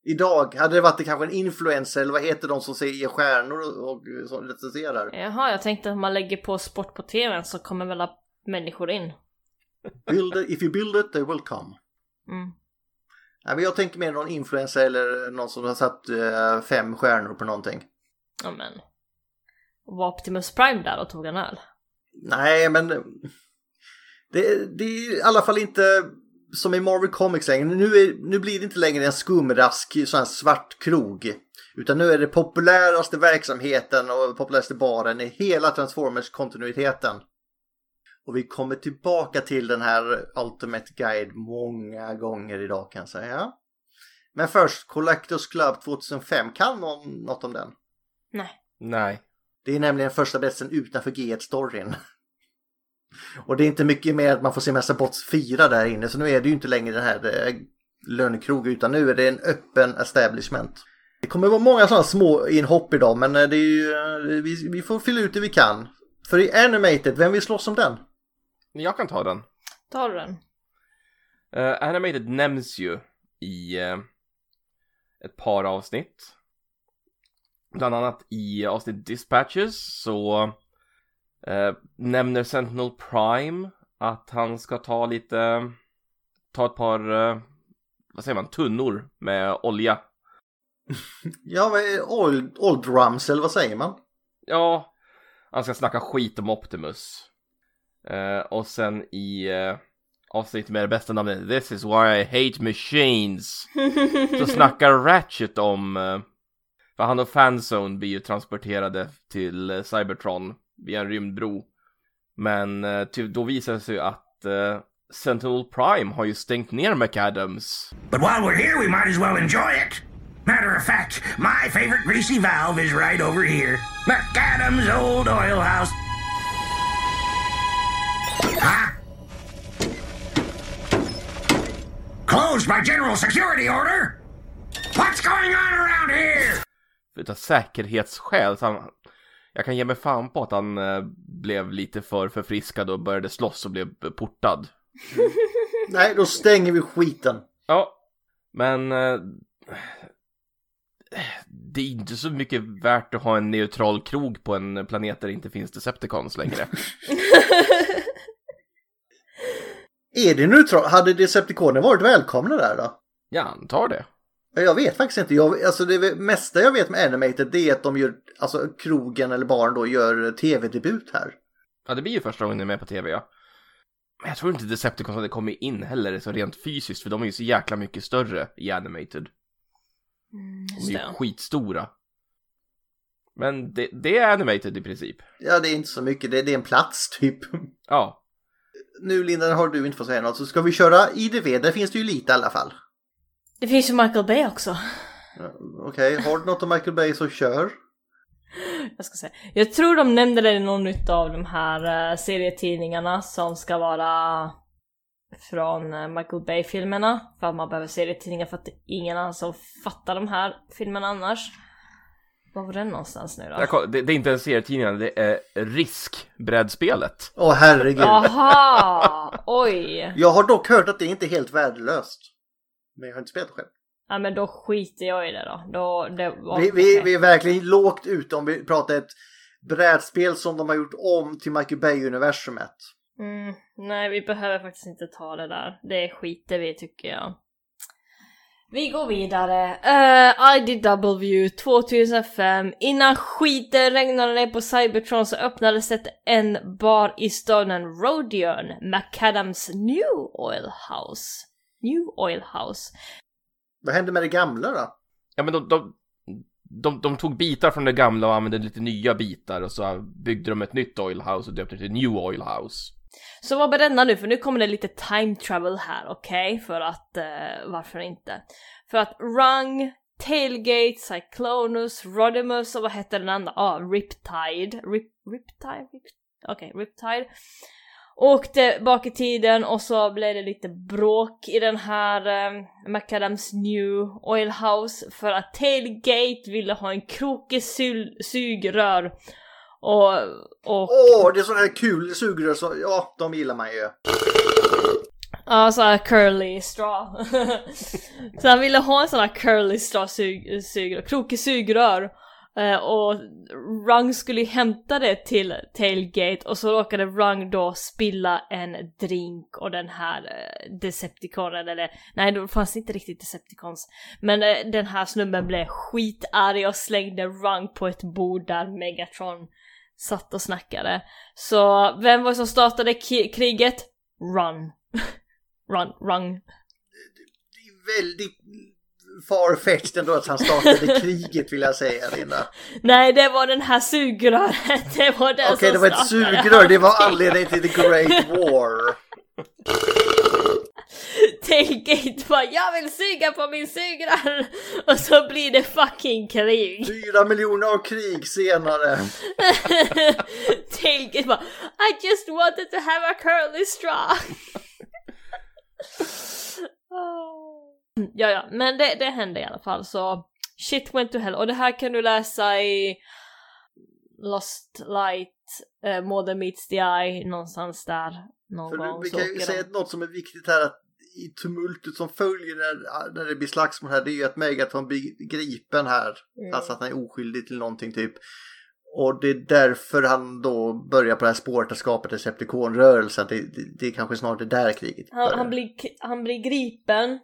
Idag hade det varit kanske en influencer eller vad heter de som säger stjärnor och, som recenserar? Jaha, jag tänkte att man lägger på sport på tvn så kommer väl människor in. Build it, if you build it they will come. Mm. Ja, men jag tänker mer någon influencer eller någon som har satt eh, fem stjärnor på någonting. Ja men. Var Optimus Prime där och tog en öl? Nej, men det, det är i alla fall inte som i Marvel Comics längre. Nu, är, nu blir det inte längre en skumrask sån här svart krog. Utan nu är det populäraste verksamheten och populäraste baren i hela Transformers-kontinuiteten. Och vi kommer tillbaka till den här Ultimate Guide många gånger idag kan jag säga. Men först, Collectors Club 2005. Kan någon något om den? Nej. Nej. Det är nämligen första berättelsen utanför G1-storyn. Och det är inte mycket mer att man får se Massa Bots 4 där inne, så nu är det ju inte längre den här eh, lönnkrog, utan nu är det en öppen establishment. Det kommer vara många sådana små inhopp idag, men eh, det är ju, eh, vi, vi får fylla ut det vi kan. För i Animated, vem vill slåss om den? Jag kan ta den. Tar du den? Uh, Animated nämns ju i eh, ett par avsnitt. Bland annat i avsnitt Dispatches så eh, nämner Sentinel Prime att han ska ta lite, ta ett par, eh, vad säger man, tunnor med olja. Ja, är old, old drums, eller vad säger man? Ja, han ska snacka skit om Optimus. Eh, och sen i eh, avsnitt med det bästa namnet This is why I hate machines. Så snackar Ratchet om, eh, för han och Fanzone blir ju transporterade till eh, Cybertron via en rymdbro. Men eh, ty- då visar det sig att eh, Sentinel Prime har ju stängt ner McAdams. But while we're here, we might as well enjoy it. Matter of fact, my favorite greasy valve is right over here. McAdams' old oil house. Huh? Closed by general security order? What's going on around here? utav säkerhetsskäl. Så han, jag kan ge mig fan på att han eh, blev lite för förfriskad och började slåss och blev portad. Nej, då stänger vi skiten. Ja, men eh, det är inte så mycket värt att ha en neutral krog på en planet där det inte finns Decepticons längre. Är det neutral? Hade Decepticonen varit välkomna där då? Jag antar det. Jag vet faktiskt inte. Jag, alltså det mesta jag vet med Animated det är att de gör, alltså krogen eller baren då gör tv-debut här. Ja, det blir ju första gången ni är med på tv, ja. Men jag tror inte Decepticons hade kommit in heller så rent fysiskt, för de är ju så jäkla mycket större i Animated. De är ju det. skitstora. Men det, det är Animated i princip. Ja, det är inte så mycket. Det, det är en plats typ. Ja, Nu Linda har du inte fått säga något så ska vi köra IDV. Där finns det ju lite i alla fall. Det finns ju Michael Bay också. Ja, Okej, har du något om Michael Bay så kör. Jag ska säga. Jag tror de nämnde det i någon av de här eh, serietidningarna som ska vara från eh, Michael Bay-filmerna. För att man behöver serietidningar för att det är ingen annan som fattar de här filmerna annars. Var var den någonstans nu då? Jag koll- Det, det är inte en serietidning, det är Risk-brädspelet. Åh herregud. Aha! Oj! Jag har dock hört att det inte är helt värdelöst. Men jag har inte spelat det själv. Ja men då skiter jag i det då. då det var, Vi, vi, vi är verkligen lågt ute om vi pratar ett brädspel som de har gjort om till Michael Bay-universumet. Mm, nej, vi behöver faktiskt inte ta det där. Det skiter vi tycker jag. Vi går vidare. Uh, IDW 2005. Innan skiten regnade ner på Cybertron så öppnades det en bar i staden Rodion, McAdams New Oil House. New Oil House. Vad hände med det gamla då? Ja men de, de, de, de tog bitar från det gamla och använde lite nya bitar och så byggde de ett nytt Oil House och döpte det till New Oil House. Så vad berättar nu? För nu kommer det lite time travel här, okej? För att, eh, varför inte? För att Rung, Tailgate, Cyclonus, Rodimus och vad hette den andra? Ja, ah, Riptide. Rip, Riptide? Rip, Okej, Riptide. Åkte bak i tiden och så blev det lite bråk i den här eh, Macadams New Oil House för att Tailgate ville ha en krokig sugrör och, Åh, det är sådana här kul sugrör så, ja, de gillar man ju. Ja, såhär curly straw. så han ville ha en sån här curly straw sug, sugrör, krokig sugrör. Eh, och Rung skulle ju hämta det till Tailgate och så råkade Rung då spilla en drink och den här eh, Decepticonen, eller nej det fanns inte riktigt Decepticons. Men eh, den här snubben blev skitarg och slängde Rung på ett bord där Megatron satt och snackade. Så vem var det som startade kriget? Run. Run, är Väldigt farfetched ändå att han startade kriget vill jag säga Linda. Nej, det var den här sugröret. Det var den Okej, det var ett sugrör, det var anledningen till the Great War. Tailgate bara jag vill suga på min sugrör och så blir det fucking krig. Fyra miljoner år krig senare. Tailgate bara I just wanted to have a curly straw. Ja, ja, men det, det hände i alla fall så shit went to hell och det här kan du läsa i Lost Light, More than meets the eye, någonstans där någon För gång. vi kan ju säga att något som är viktigt här att i tumultet som följer när, när det blir slagsmål här det är ju att Megatron blir gripen här. Mm. Alltså att han är oskyldig till någonting typ. Och det är därför han då börjar på det här spåret att skapa Decepticon-rörelsen. Det, det, det är kanske snart det där kriget Han, han, blir, han blir gripen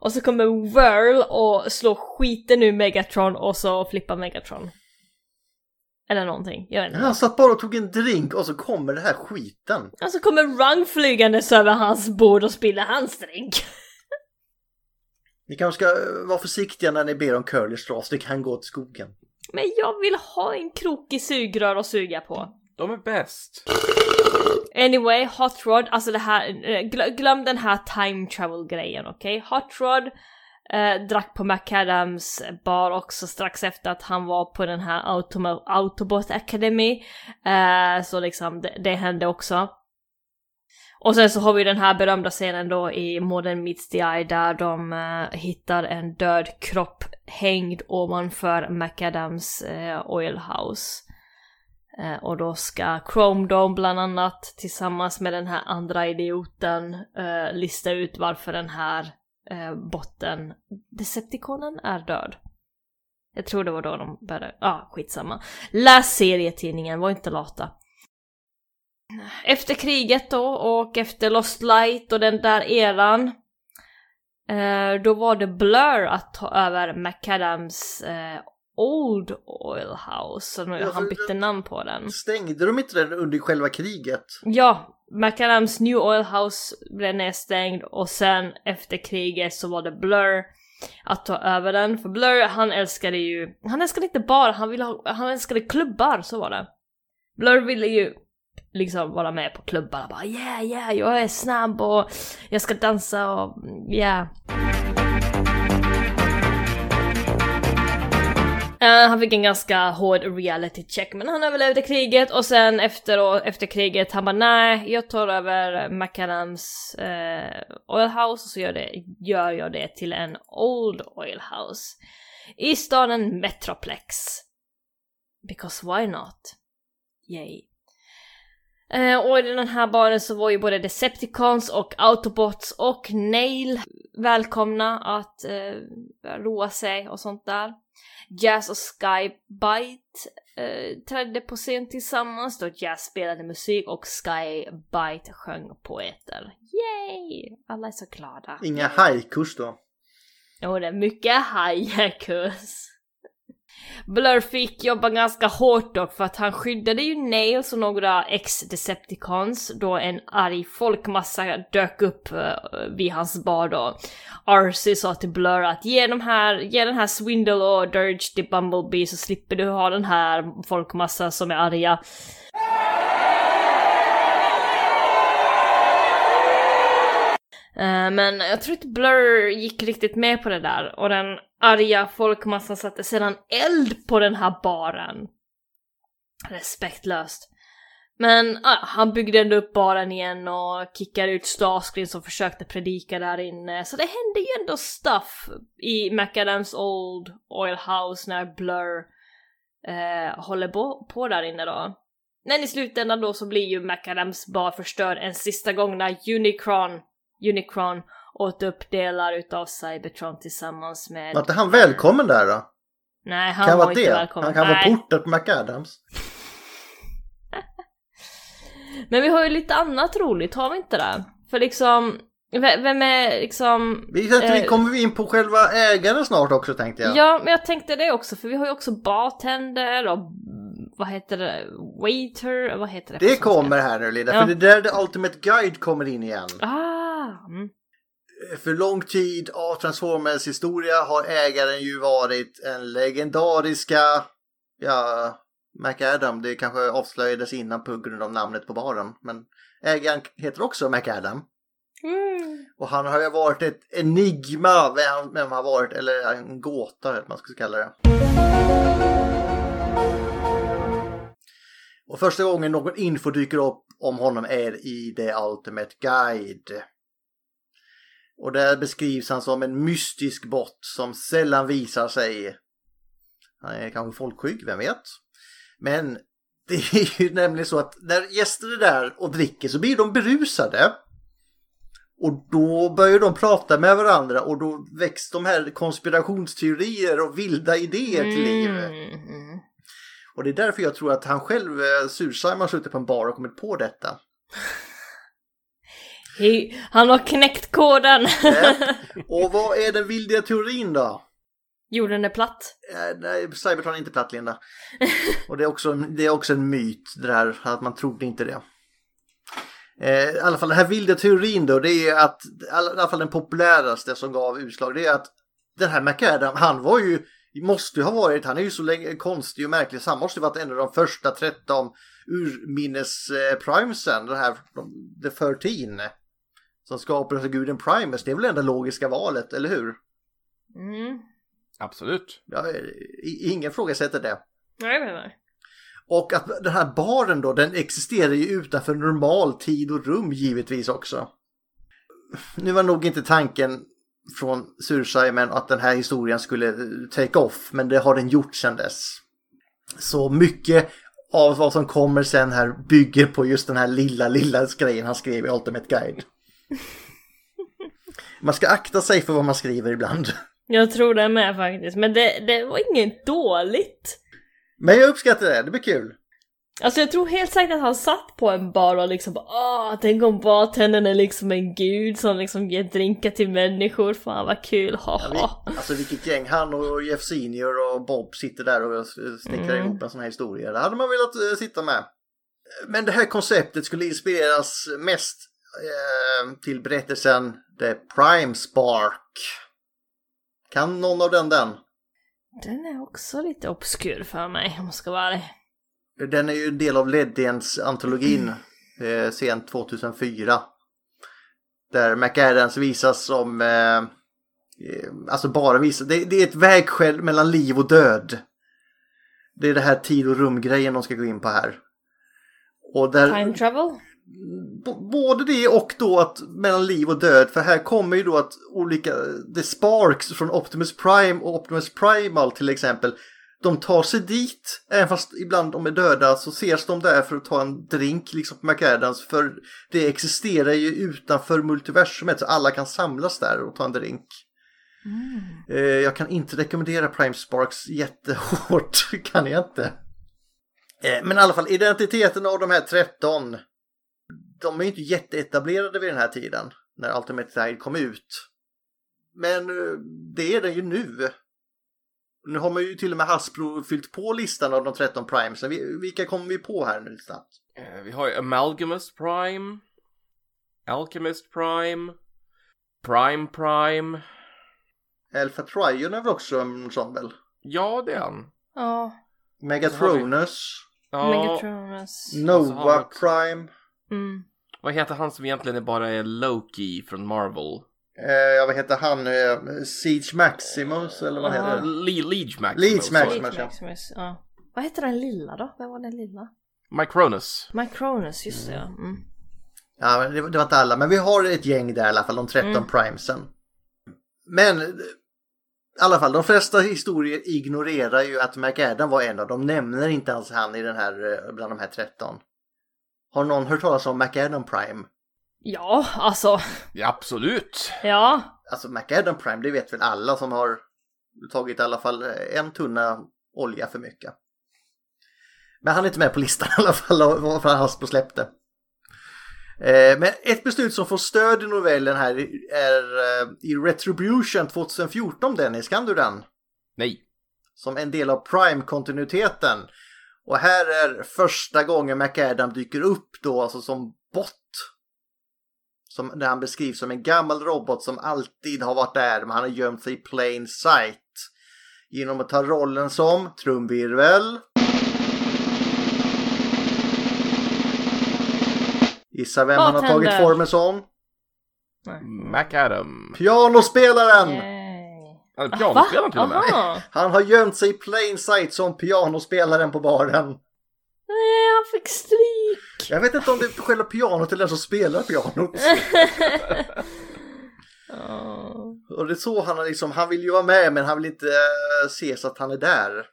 och så kommer Whirl och slår skiten ur Megatron och så flippar Megatron. Eller någonting, jag vet inte. Han satt bara och tog en drink och så kommer den här skiten. Och så kommer Rung flygandes över hans bord och spiller hans drink. Ni kanske ska eh, vara försiktiga när ni ber om curly straws, det kan gå åt skogen. Men jag vill ha en krokig sugrör att suga på. De är bäst. Anyway, Hot Rod, alltså det här, eh, glöm den här time travel grejen, okej? Hot Rod eh, drack på McAdams bar också strax efter att han var på den här Automo- Autobot Academy. Eh, så liksom, det, det hände också. Och sen så har vi den här berömda scenen då i Modern Meets the Eye där de eh, hittar en död kropp hängd ovanför McAdams eh, Oil House. Eh, Eh, och då ska Chrome Dome bland annat tillsammans med den här andra idioten eh, lista ut varför den här eh, botten, Decepticonen, är död. Jag tror det var då de började, ja ah, skitsamma. Läs serietidningen, var inte lata. Efter kriget då och efter Lost Light och den där eran eh, då var det Blur att ta över McAdams eh, Old Oil House, så Ja, han bytte namn på den. Stängde de inte den under själva kriget? Ja, McAdams New Oil House blev nedstängd och sen efter kriget så var det Blur att ta över den. För Blur, han älskade ju, han älskade inte bara, han ville ha, han älskade klubbar, så var det. Blur ville ju liksom vara med på klubbar, bara yeah yeah, jag är snabb och jag ska dansa och yeah. Eh, han fick en ganska hård reality check men han överlevde kriget och sen efter, och, efter kriget han bara nej jag tar över McAdams eh, Oil House och så gör, det, gör jag det till en Old Oil House i staden Metroplex. Because why not? Yay. Eh, och i den här baren så var ju både Decepticons och Autobots och Nail välkomna att eh, roa sig och sånt där. Jazz och Skybite eh, trädde på scen tillsammans då Jazz spelade musik och Skybite sjöng poeter. Yay! Alla är så glada. Inga haikus då. Jo, det är mycket hajakus. Blur fick jobba ganska hårt dock för att han skyddade ju Nails och några ex-Decepticons då en arg folkmassa dök upp eh, vid hans bar då. Arcee sa till Blur att ge, de här, ge den här Swindle och Dirge till Bumblebee så slipper du ha den här folkmassan som är arga. Eh, men jag tror inte Blur gick riktigt med på det där och den arga folkmassan satte sedan eld på den här baren. Respektlöst. Men ah, han byggde ändå upp baren igen och kickade ut Starscreen som försökte predika där inne. Så det hände ju ändå stuff i McAdams Old Oil House när Blur eh, håller på, på där inne då. Men i slutändan då så blir ju McAdams bar förstörd en sista gång när Unicron Unicron åt upp delar utav Cybertron tillsammans med... Var inte han välkommen där då? Nej, han kan var inte det? välkommen. Han kan Nej. vara portad på McAdams. Men vi har ju lite annat roligt, har vi inte det? För liksom, vem är liksom... Vi, vi eh, kommer vi in på själva ägaren snart också tänkte jag. Ja, men jag tänkte det också, för vi har ju också bartender och vad heter det? Waiter? Vad heter det? Det kommer här nu Linda, Ja. för det är där The Ultimate Guide kommer in igen. Ah! Mm. För lång tid av Transformers historia har ägaren ju varit en legendariska, ja, McAdam. Det kanske avslöjades innan på grund av namnet på baren. Men ägaren heter också McAdam. Mm. Och han har ju varit ett enigma, vem, vem har varit, eller en gåta eller man ska kalla det. Och första gången någon info dyker upp om honom är i The Ultimate Guide. Och där beskrivs han som en mystisk bot som sällan visar sig. Han är kanske folkskygg, vem vet? Men det är ju nämligen så att när gäster är där och dricker så blir de berusade. Och då börjar de prata med varandra och då väcks de här konspirationsteorier och vilda idéer till liv. Mm. Och det är därför jag tror att han själv, eh, Surheim, har suttit på en bar och kommit på detta. He, han har knäckt koden! Ja. Och vad är den vildiga teorin då? Jorden är platt. Eh, Nej, Cybertron är inte platt, Linda. Och det är, också, det är också en myt, det där att man trodde inte det. Eh, I alla fall den här vilda teorin då, det är att, i alla fall den populäraste som gav utslag, det är att den här McAdam, han var ju, måste ju ha varit, han är ju så länge, konstig och märklig, så han måste ju varit en av de första 13 urminnes eh, primesen, den här, de, the 13. Som skapades av guden Primus, det är väl det enda logiska valet, eller hur? Mm. Absolut. Ja, ingen frågasätter det. Nej, nej, nej. Och att den här baren då, den existerar ju utanför normal tid och rum givetvis också. Nu var nog inte tanken från Sursimon att den här historien skulle eh, take off, men det har den gjort sedan dess. Så mycket av vad som kommer sen här bygger på just den här lilla, lilla grejen han skrev i Ultimate Guide. Man ska akta sig för vad man skriver ibland. Jag tror det med faktiskt, men det, det var inget dåligt. Men jag uppskattar det, det blir kul. Alltså jag tror helt säkert att han satt på en bar och liksom bara, åh, tänk om bartendern är liksom en gud som liksom ger drinkar till människor, fan vad kul, haha. Ja, vi, alltså vilket gäng han och Jeff Senior och Bob sitter där och snickrar Mm. ihop en sån här historia. Det hade man velat eh, sitta med. Men det här konceptet skulle inspireras mest till berättelsen The Prime Spark. Kan någon av den den? Den är också lite obskur för mig om jag ska vara ärlig. Den är ju en del av Leddiens antologin eh, sent 2004. Där McAdams visas som, eh, alltså bara visas, det, det är ett vägskäl mellan liv och död. Det är det här tid och rumgrejen de ska gå in på här. Och där, Time travel? Både det och då att mellan liv och död. För här kommer ju då att olika, the sparks från Optimus Prime och Optimus Primal till exempel. de tar sig dit, även fast ibland de är döda så ses de där för att ta en drink liksom på McAdams för det existerar ju utanför multiversumet så alla kan samlas där och ta en drink. Eh, Jag kan inte rekommendera Prime Sparks jättehårt, kan jag inte. Eh, Men i alla fall, identiteten av de här 13, de är ju inte jätteetablerade vid den här tiden, när Ultimate Guide kom ut. Men eh, det är den ju nu. Nu har man ju till och med Hasbro fyllt på listan av de 13 Primes. Vi- Vilka kommer vi på här nu snabbt? Eh, Vi har ju Amalgamous Prime, Alchemist Prime, Prime Prime. Alpha Trion är väl också en sån väl? Ja, det är han. Ja. Megatronus, Ja, Megatronus. Vi Nova Prime. Mm. Vad heter han som egentligen är bara är Loki från Marvel? Eh, ja, vad heter han? Eh, Siege Maximus eller vad Ja. heter det? Le- Liege Maximus. Sorry. Maximus. Maximus, Maximus. Ja. Vad heter den lilla då? Vem var den lilla? Micronus. Micronus, just det ja. Mm. Ja, men det, det var inte alla, men vi har ett gäng där i alla fall, de 13 Mm. primesen. Men eh, i alla fall, de flesta historier ignorerar ju att McAdam var en av dem. Nämner inte ens han i den här, eh, bland de här 13. Har någon hört talas om McAdam Prime? Ja, alltså. Ja, absolut. Ja. Alltså McAdam Prime, det vet väl alla som har tagit i alla fall eh, en tunna olja för mycket. Men han är inte med på listan i alla fall, vad fan Hasbro släppte. Eh, Men ett beslut som får stöd i novellen här är eh, i Retribution 2014 Dennis, kan du den? Nej. Som en del av Prime-kontinuiteten. Och här är första gången McAdam dyker upp då, alltså som bot. Som, där han beskrivs som en gammal robot som alltid har varit där, men han har gömt sig i plain sight. Genom att ta rollen som trumvirvel. Gissa vem han har tagit Bartender. formen som? McAdam. Pianospelaren! Yay. Han är pianospelaren till och med. Aha. Han har gömt sig i plain sight som pianospelaren på baren. Nej, han fick stryk. Jag vet inte om det är själva pianot eller den som spelar pianot. Ja. Och det är så han har liksom, han vill ju vara med men han vill inte uh, se så att han är där.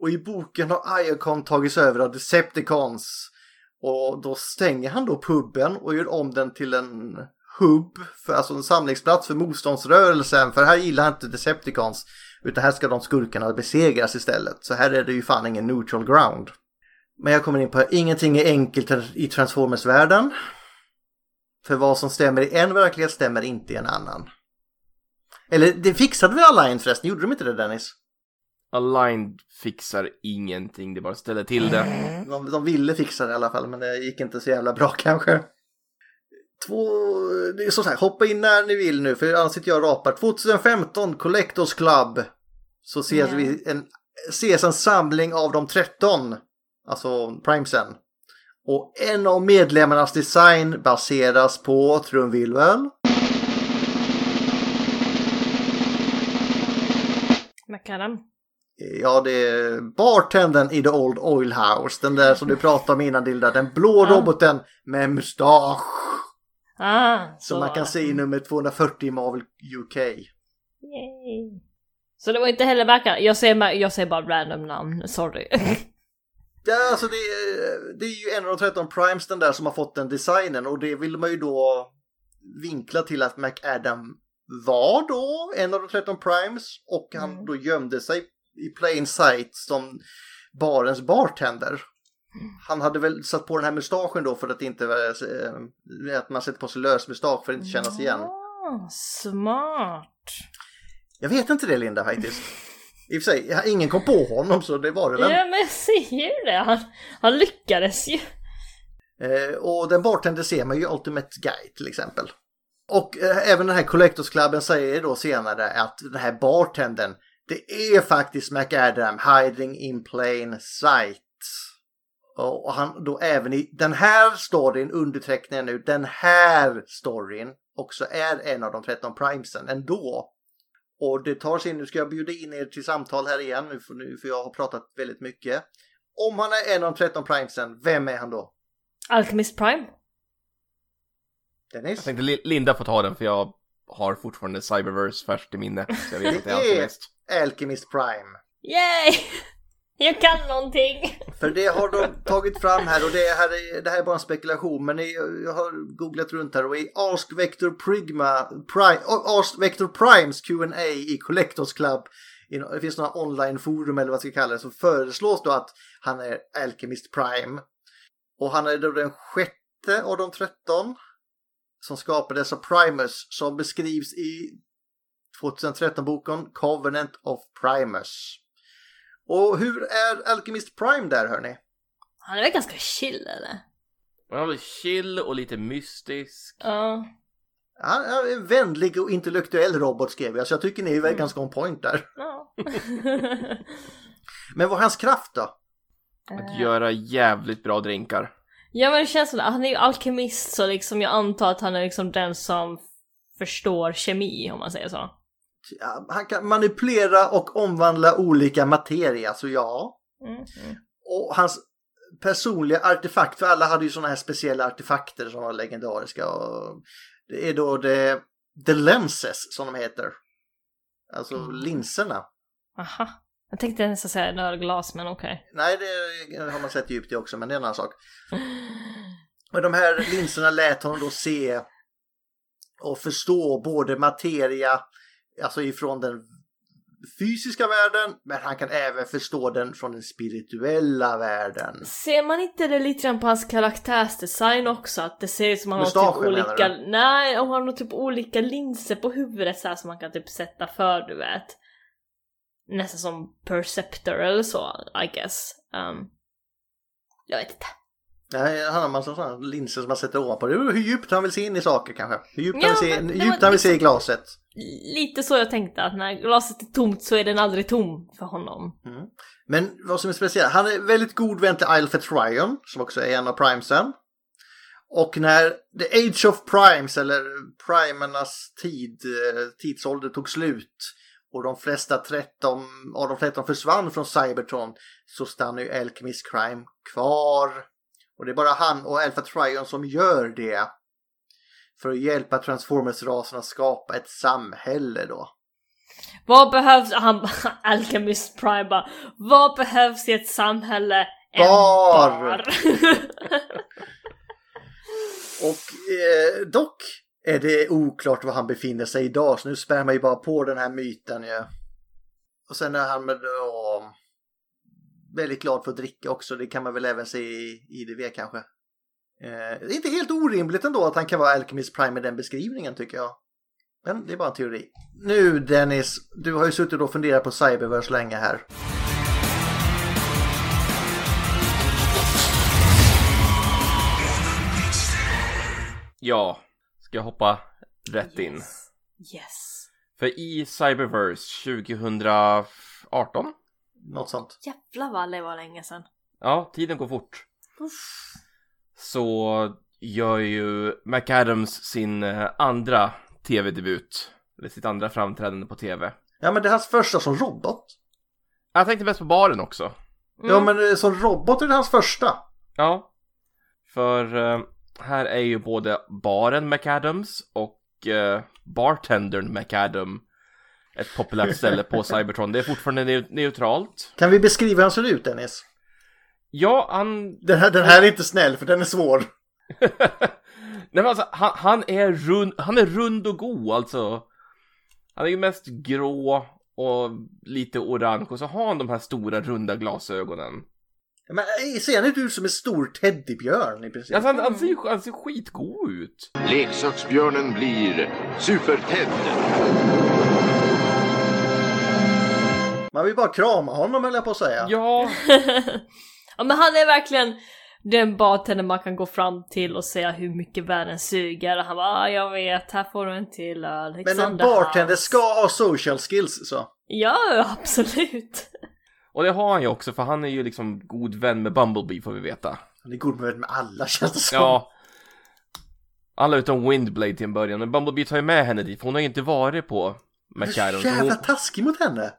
Och i boken har Iacon tagits över av Decepticons. Och då stänger han då puben och gör om den till en hubb, för, alltså en samlingsplats för motståndsrörelsen. För här gillar inte Decepticons. Utan här ska de skurkarna besegras istället. Så här är det ju fan ingen neutral ground. Men jag kommer in på ingenting är enkelt i Transformers-världen. För vad som stämmer i en verklighet stämmer inte i en annan. Eller det fixade väl Alliance förresten? Gjorde de inte det Dennis? Aligned fixar ingenting, det bara ställer till det. De, de ville fixa det i alla fall men det gick inte så jävla bra kanske. Två, det är som sagt, hoppa in när ni vill nu för annars sitter jag och rapar. 2015 Collectors Club. Så ses Ja. vi en, ses en samling av de 13. Alltså primesen. Och en av medlemmarnas design baseras på trumvirvel. McAdam. Ja, det är bartendern i The Old Oil House. Den där som du pratade om innan Dilda. Den blå Ja. roboten med mustasch. Ah, så Som man kan se i nummer 240 i Marvel UK. Yay. Så det var inte heller McAdam. Jag säger, jag säger bara random namn, sorry. Ja, alltså det, är- det är ju en av de 13 Primes den där som har fått den designen och det vill man ju då vinkla till att McAdam var då en av de 13 Primes och han Mm. då gömde sig i plain sight som barens bartender. Han hade väl satt på den här mustaschen då för att inte eh, att man sätter på sig lös mustasch för att inte kännas igen. Ah, smart. Jag vet inte det Linda faktiskt. I och för sig, ingen kom på honom så det var det väl. Ja men jag säger ju det, han, han lyckades ju. Eh, och den bartender ser man ju i Ultimate Guide till exempel. Och eh, även den här Collectors Clubben säger då senare att den här bartendern, det är faktiskt McAdam hiding in plain sight. Och han då även i den här storyn, undertecknar jag nu, den här storyn också är en av de 13 primesen ändå. Och det tar sig in, nu ska jag bjuda in er till samtal här igen, nu för, nu, för jag har pratat väldigt mycket. Om han är en av de 13 primesen, vem är han då? Alchemist Prime. Dennis? Jag tänkte Li- Linda får ta den för jag har fortfarande Cyberverse färskt i minne. Så jag vet att det är Det är Alchemist. Alchemist Prime. Yay! Jag kan någonting! För det har de tagit fram här och det här är, det här är bara en spekulation men jag har googlat runt här och i Ask Vector Prigma, Prime, Ask Vector Primes Q&A i Collectors Club det finns några online-forum eller vad man ska kalla det så föreslås då att han är Alchemist Prime. Och han är då den sjätte av de 13 som skapades av Primus som beskrivs i 2013-boken Covenant of Primus. Och hur är Alchemist Prime där hörni? Han är väl ganska chill eller? Han var chill och lite mystisk. Ja. Han är en vänlig och intellektuell robot skrev jag så jag tycker ni är väl ganska on point där. Ja. Men vad är hans kraft då? Att göra jävligt bra drinkar. ja men det känns som. Han är ju alkemist så liksom jag antar att han är liksom den som förstår kemi om man säger så. Han kan manipulera och omvandla olika materia så ja. Mm. Och hans personliga artefakt, för alla hade ju sådana här speciella artefakter som var legendariska. Det är då det, the lenses som de heter. Alltså linserna. Aha. Jag tänkte nästan säga nördglas men okej. Nej, det har man sett djupt i också, men det är en annan sak. Och de här linserna lät honom då se och förstå både materia, alltså ifrån den fysiska världen, men han kan även förstå den från den spirituella världen. Ser man inte det lite grann på hans karaktärsdesign också? Att det ser ut som han har Mustaschen, typ olika... Nej, han har typ olika linser på huvudet så här som man kan typ sätta för, du vet. Nästan som Perceptor eller så, I guess. Um, jag vet inte. Nej, han har en massa sådana linser som man sätter ovanpå. Det hur djupt han vill se in i saker kanske. Hur djupt Ja, han vill se, men djupt han vill se i liksom- glaset. Lite så jag tänkte att när glaset är tomt så är den aldrig tom för honom. Men vad som är speciellt, han är väldigt god vän till Alfred Tryon, som också är en av primesen. Och när The Age of Primes, eller primernas tid, eh, tidsålder tog slut och de flesta 13 av de 13 försvann från Cybertron så stannar ju Alchemist Crime kvar. Och det är bara han och Alpha Tryon som gör det. För att hjälpa Transformers-rasen att skapa ett samhälle då. Vad behövs, han Alchemist Prime bara, vad behövs i ett samhälle? En Bar! bar. Och eh, dock är det oklart var han befinner sig idag så nu spär man ju bara på den här myten ju. Och sen är han med då väldigt glad för att dricka också. Det kan man väl även se i IDV kanske. Eh, det är inte helt orimligt ändå att han kan vara Alchemist Prime med den beskrivningen tycker jag. Men det är bara en teori. Nu Dennis, du har ju suttit och funderat på Cyberverse länge här. Ja, ska jag hoppa rätt in? Yes. För i Cyberverse 2018, Något sånt. Jävlar vad det var länge sedan. ja, tiden går fort. Så gör ju McAdams sin eh, andra tv-debut. Eller sitt andra framträdande på tv. Ja men det är hans första som robot. Jag tänkte mest på baren också. Ja men eh, som robot är det hans första. Ja. För eh, här är ju både baren McAdams och eh, bartendern McAdam ett populärt ställe på Cybertron. Det är fortfarande neu- neutralt. Kan vi beskriva hur han ser ut Dennis? Ja, han... Den här, den här är inte snäll för den är svår. Nej men alltså, han, han, är rund, han är rund och god alltså. Han är ju mest grå och lite orange och så har han de här stora runda glasögonen. Men eh, ser han inte ut som en stor teddybjörn i princip? Alltså han, han, ser, ju- han ser skitgod ut. Leksaksbjörnen blir Super-Ted. Man vill bara krama honom höll jag på att säga. Ja. ja men han är verkligen den bartender man kan gå fram till och säga hur mycket världen suger och han bara ah, jag vet, här får du en till öl. Men en bartender house." ska ha social skills så. Ja, absolut. Och det har han ju också för han är ju liksom god vän med Bumblebee får vi veta. Han är god med med alla känns det som. Ja. Alla utom Windblade till en början. Men Bumblebee tar ju med henne dit för hon har ju inte varit på Du är så så jävla Hon, taskig mot henne.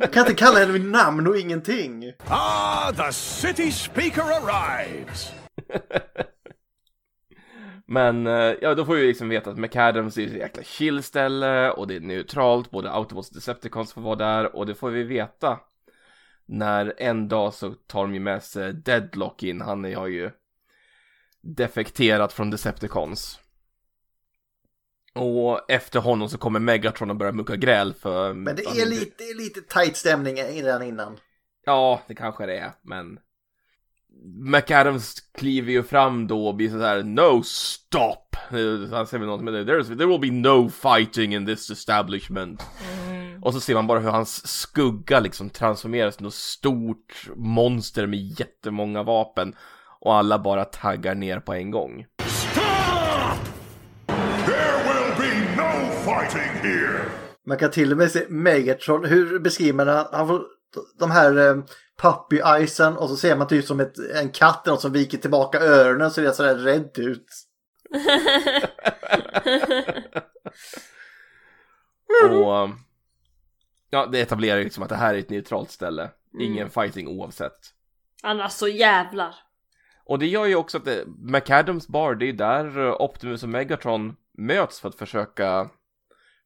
Jag kan inte kalla henne vid namn och ingenting. Ah, the city speaker arrives. men eh, ja, då får vi liksom veta att McAdams är ett jäkla chill ställe och det är neutralt. Både Autobots och Decepticons får vara där och det får vi veta när en dag så tar de ju med sig Deadlock in, han har ju defekterat från Decepticons. Och efter honom så kommer Megatron och börjar mucka gräl för... Men det är lite, det är lite tight stämning redan innan. Ja, det kanske det är, men... McAdams kliver ju fram då och blir sådär No stop! Eh, Han säger väl något med det. There will be no fighting in this establishment. Och så ser man bara hur hans skugga liksom transformeras till något stort monster med jättemånga vapen. Och alla bara taggar ner på en gång Man kan till och med se Megatron, hur beskriver man det? Han får de här eh, puppy eyesen och så ser man typ som ett, en katt eller något som viker tillbaka öronen så det är sådär rädd ut. Och Ja, det etablerar ju liksom att det här är ett neutralt ställe Ingen fighting oavsett Annars så jävlar. Och det gör ju också att det, McAdams bar, det är där eh, Optimus och Megatron möts för att försöka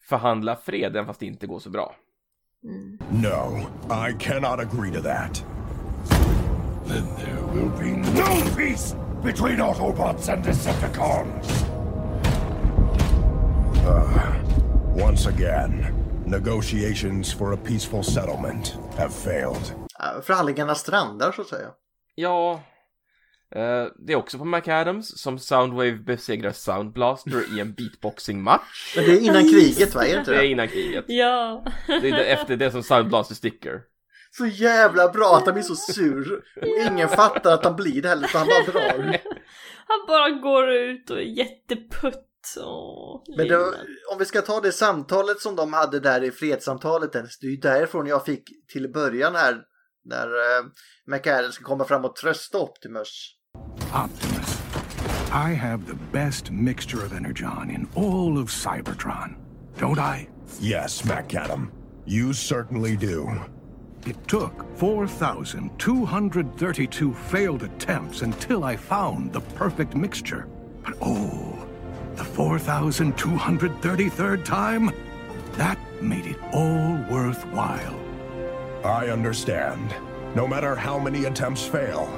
förhandla fred, även fast det inte går så bra. No, I cannot agree to that. Then there will be no peace between Autobots and Decepticons. Uh, once again, negotiations for a peaceful settlement have failed. Eh, Förhandlingarna strandar så att säga. Ja, det är också på McAdams som Soundwave besegrar Soundblaster i en beatboxing-match. Men det är innan kriget va? Är det inte Det är innan kriget. Ja. Det är efter det som Soundblaster sticker. Så jävla bra att han blir så sur. Och ingen fattar att han blir det heller för han bara drar. Han bara går ut och är jätteputt. Åh, Men lilla. om vi ska ta det samtalet som de hade där i fredssamtalet, det är ju därifrån jag fick till början här när uh, McAdams ska komma fram och trösta Optimus. Optimus, I have the best mixture of energon in all of Cybertron, don't I? Yes, MacAdam. You certainly do. It took 4,232 failed attempts until I found the perfect mixture. But oh, the 4,233rd time? That made it all worthwhile. I understand. No matter how many attempts fail,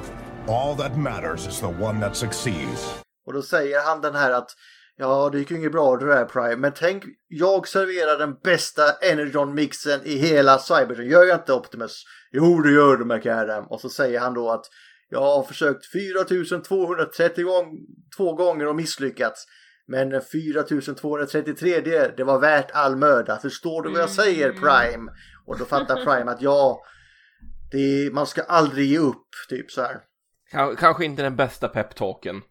all that matters is the one that succeeds. Och då säger han den här att ja, det gick ju inget bra det där Prime, men tänk, jag serverar den bästa Energon-mixen i hela Cybertron. Gör jag inte Optimus? Jo, det gör du McAdam. Och så säger han då att jag har försökt 4230 gång, två gånger och misslyckats. Men 4233 det, det var värt all möda. Förstår du vad jag säger Prime? Och då fattar Prime att ja, det, man ska aldrig ge upp, typ så här. Ka- Kanske inte den bästa peptalken.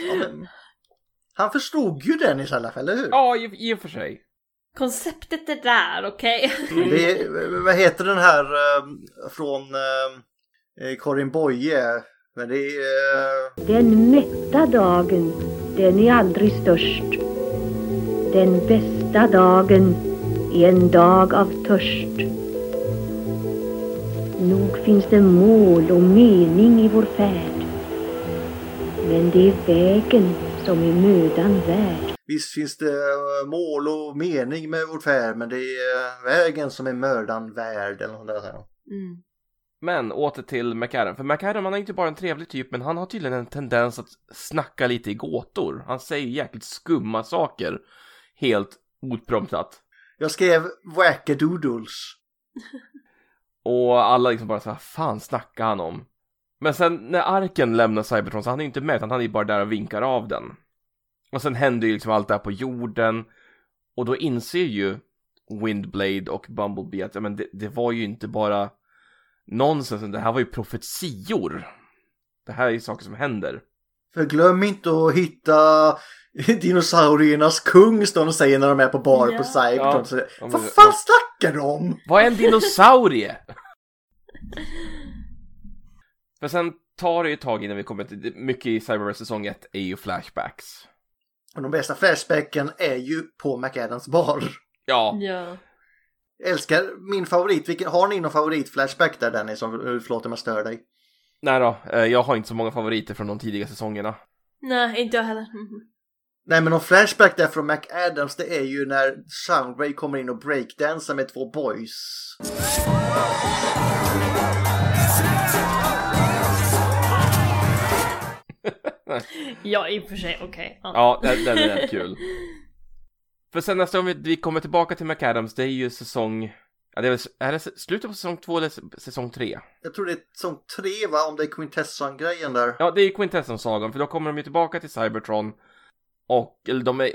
Ja, han förstod ju Dennis i alla fall, eller hur? Ja, i, i och för sig. Konceptet är där, okej? Det är, vad heter den här eh, från eh, Karin Boye? Men det är... eh, Den mätta dagen, den är aldrig störst. Den bästa dagen är en dag av törst. Nog finns det mål och mening i vår färd. Men det är vägen som är mödan värd. Visst finns det eh, mål och mening med vårt färd men det är eh, vägen som är mördan värd eller något där. Mm. Men åter till McAdam, för McAdam han är inte bara en trevlig typ men han har tydligen en tendens att snacka lite i gåtor. Han säger jäkligt skumma saker helt opromptat. Jag skrev wackadoodles. Och alla liksom bara så här, fan snackar han om? Men sen när arken lämnar Cybertron så han är ju inte med, utan han är bara där och vinkar av den. Och sen händer ju liksom allt det här på jorden. Och då inser ju Windblade och Bumblebee att ja, men det, det var ju inte bara nonsens, det här var ju profetior. Det här är ju saker som händer. För glöm inte att hitta dinosauriernas kung står de och säger när de är på bar Ja. på Cybertron. Ja. Vad fan snackar de om? Vad är en dinosaurie? För sen tar det ju ett tag innan vi kommer till, mycket i Cyberverse säsong 1 är ju flashbacks. Och de bästa flashbacken är ju på McAdams bar. Ja, Ja. Älskar min favorit. Vilken, har ni någon favorit-flashback där Dennis? Som, eh, förlåt om jag stör dig. nej då, eh, jag har inte så många favoriter från de tidiga säsongerna. Nej, inte jag heller. Mhm. Nej men någon flashback där från McAdams det är ju när Soundwave kommer in och breakdansar med två boys. Ja, i och för sig, okej. Ja. Ja, den, den är rätt kul. För sen nästa gång vi, vi kommer tillbaka till McAdams, det är ju säsong... Ja, det är, väl, är det slutet på säsong två eller säsong tre? Jag tror det är säsong tre va, om det är Quintesson-grejen där. Ja, det är Quintesson-sagan, för då kommer de ju tillbaka till Cybertron. Och, eller de är...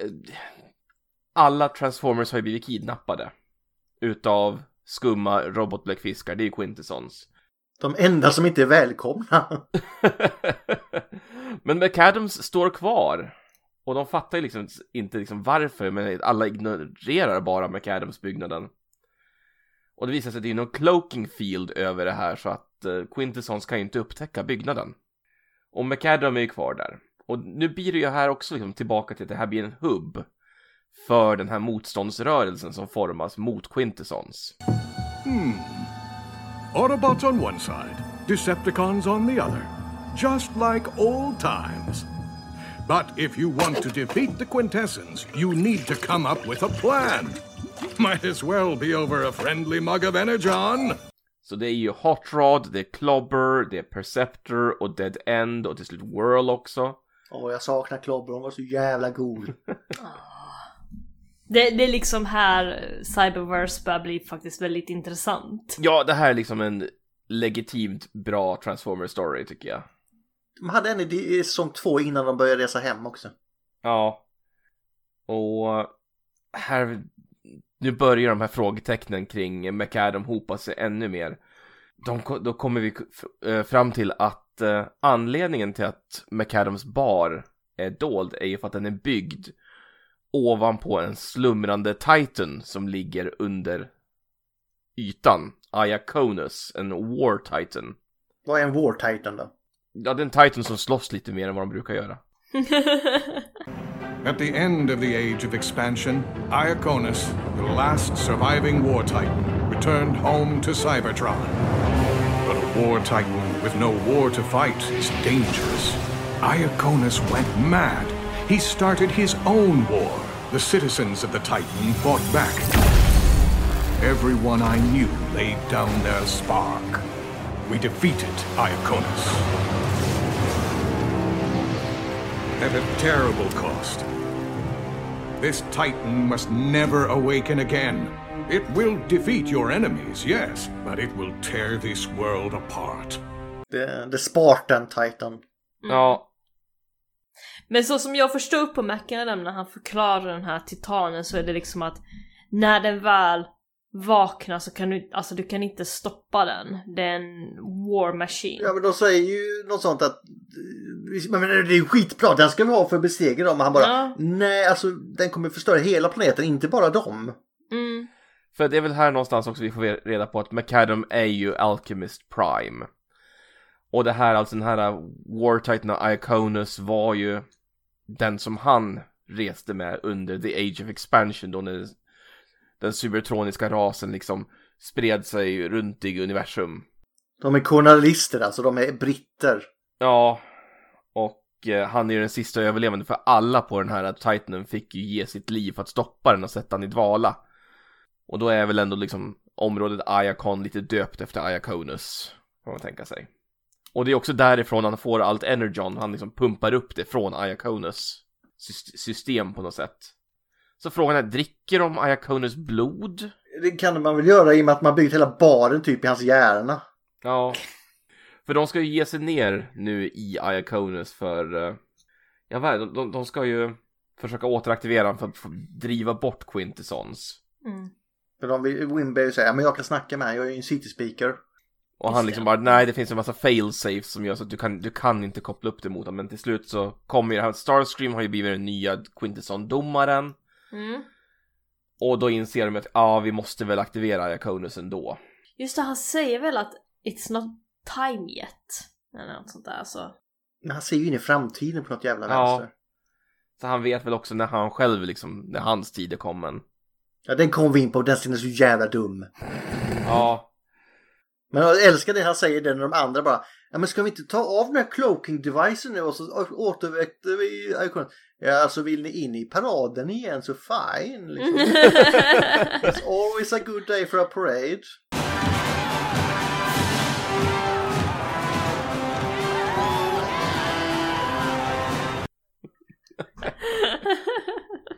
Alla Transformers har ju blivit kidnappade. Utav skumma robotbläckfiskar, det är ju Quintessons. De enda som inte är välkomna. Men McAdams står kvar. Och de fattar ju liksom inte liksom varför, men alla ignorerar bara McAdams-byggnaden. Och det visar sig att det är någon cloaking field över det här så att uh, Quintessons kan ju inte upptäcka byggnaden. Och McAdam är ju kvar där. Och nu blir det ju här också liksom tillbaka till att det här blir en hubb för den här motståndsrörelsen som formas mot Quintessons. Hmm. Autobots on one side, Decepticons on the other. Just like old times. But if you want to defeat the Quintessence, you need to come up with a plan. Might as well be over a friendly mug of Energon. Så det är ju Hot Rod, det är Clobber, det är Perceptor och Dead End och till slut Whirl också. Åh, jag saknar Klobber, hon var så jävla god. Det, det är liksom här Cyberverse börjar bli faktiskt väldigt intressant. Ja, det här är liksom en legitimt bra Transformer story tycker jag. De hade en i säsong två innan de började resa hem också. Ja. Och här, nu börjar de här frågetecknen kring McAdam hopa sig ännu mer. De, då kommer vi eh, fram till att eh, anledningen till att McAdams bar är dold är ju för att den är byggd ovanpå en slumrande Titan som ligger under ytan. Iaconus, en War Titan. Vad är en War Titan då? Ja, det är en Titan som slåss lite mer än vad de brukar göra. At the end of the Age of Expansion, Iaconus, the last surviving War Titan, returned home to Cybertron. But a War Titan with no war to fight is dangerous. Iaconus went mad. He started his own war. The citizens of the Titan fought back. Everyone I knew laid down their spark. We defeated Iaconus. At a terrible cost. This Titan must never awaken again. It will defeat your enemies, yes, but it will tear this world apart. The, the Spartan Titan. Ja, Men så som jag förstod på McAdam när han förklarar den här titanen så är det liksom att när den väl vaknar så kan du, alltså du kan inte stoppa den. Det är en war machine. Ja men de säger ju något sånt att men det är ju skitbra, den ska vi ha för att besegra dem. Men han bara, Ja. nej alltså den kommer förstöra hela planeten, inte bara dem. Mm. För det är väl här någonstans också vi får reda på att McAdam är ju Alchemist Prime. Och det här, alltså den här War Titan Iaconus var ju den som han reste med under The Age of Expansion då när den cybertroniska rasen liksom spred sig runt i universum. De är kolonialister alltså, de är britter. Ja, och eh, han är ju den sista överlevande för alla på den här Titanen fick ju ge sitt liv för att stoppa den och sätta den i dvala. Och då är väl ändå liksom området Iacon lite döpt efter Iaconus, kan man tänka sig. Och det är också därifrån han får allt Energon, han liksom pumpar upp det från sys- system på något sätt. Så frågan är, dricker de Iaconus blod? Det kan man väl göra i och med att man byggt hela baren typ i hans hjärna. Ja. För de ska ju ge sig ner nu i Iaconus för... eh, Ja, vad det? de, de ska ju försöka återaktivera honom för att driva bort Quintessons. Mm. För de vill, Wimberg säger, men jag kan snacka med honom, jag är ju en city speaker. Och han liksom bara, nej det finns en massa fail-safes som gör så att du kan, du kan inte koppla upp det mot honom. Men till slut så kommer ju det här, Starscream har ju blivit den nya Quintesson-domaren. Mm. Och då inser de att, ja vi måste väl aktivera Iaconus ändå. Just det, han säger väl att it's not time yet. Eller något sånt där så. Men han ser ju in i framtiden på något jävla Ja. vänster. Så han vet väl också när han själv liksom, när hans tid är kommen. Ja, den kom vi in på, den scenen är så jävla dum. Ja, Men jag älskar det han säger det när de andra bara Ja men ska vi inte ta av den här cloaking devicen nu och så återväckte vi ikonen? Ja alltså vill ni in i paraden igen så fine. Liksom. It's always a good day for a parade.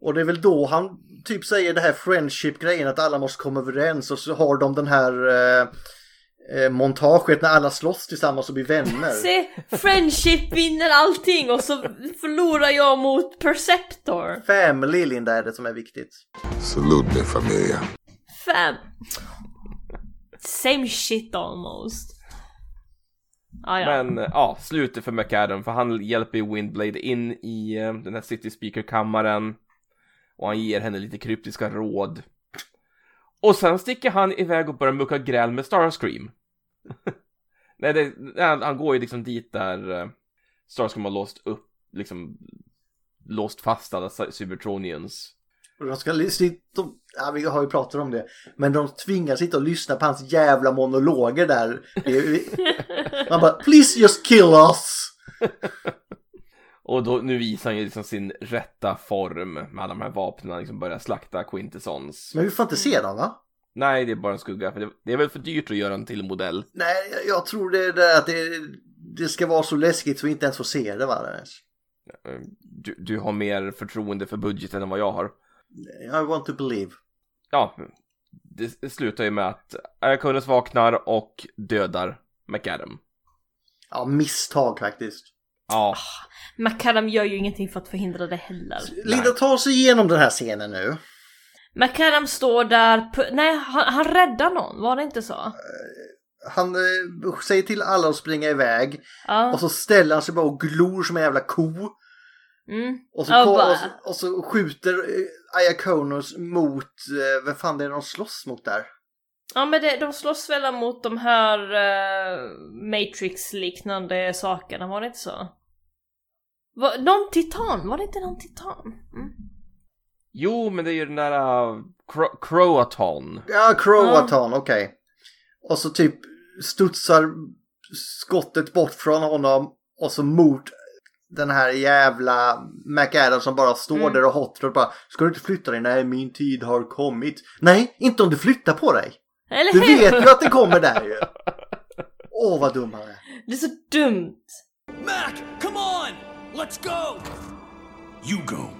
Och det är väl då han typ säger det här friendship-grejen att alla måste komma överens och så har de den här eh, eh, montaget när alla slåss tillsammans och blir vänner. Se, friendship vinner allting och så förlorar jag mot Perceptor. Family Linda är det som är viktigt. Salute me, familia. Fam. Same shit almost. Ah, ja. Men eh, ja, slutet för McAdam för han hjälper ju Windblade in i eh, den här City Speaker-kammaren och han ger henne lite kryptiska råd. Och sen sticker han iväg och börjar mucka gräl med Starscream. Nej, det, han, han går ju liksom dit där eh, Starscream har låst upp, liksom låst fast alla Cy- Cybertronians. De ska sitta, ja, vi har ju pratat om det, men de tvingas sitta och lyssna på hans jävla monologer där. Man bara, please just kill us! Och då, nu visar han ju liksom sin rätta form med alla de här vapnen, liksom börjar slakta Quintessons. Men vi får inte se dem va? Nej, det är bara en skugga, för det, det är väl för dyrt att göra en till modell. Nej, jag- jag tror det är det att det, det ska vara så läskigt så vi inte ens får se det va? Eh, Du, du har mer förtroende för budgeten än vad jag har. I want to believe. Ja, det, slutar ju med att Iaconus vaknar och dödar McAdam. Ja, misstag faktiskt. Ja, McAdam gör ju ingenting för att förhindra det heller. Linda, ta oss igenom den här scenen nu. McAdam står där, nej han, han räddar någon, var det inte så? Han eh, säger till alla att springa iväg Ja. och så ställer han sig bara och glor som en jävla ko. Mm. Och så, bara- och så, och så skjuter eh, Iaconus mot, eh, vem fan det är de slåss mot där? Ja men det, de slåss väl mot de här eh, Matrix-liknande sakerna, var det inte så? Var, någon titan, var det inte någon titan? Mm. jo, men det är ju den där uh, Cro- Croaton. Ja, Croaton, okej. Och så typ studsar skottet bort från honom och så mot den här jävla McAdam som bara står Mm. där och hotrar och bara Ska du inte flytta dig? Nej, min tid har kommit. Nej, inte om du flyttar på dig. Eller Du hur? vet ju att det kommer där ju. Åh, vad dum han är. Det är så dumt. Mac, come on! Let's go! You go.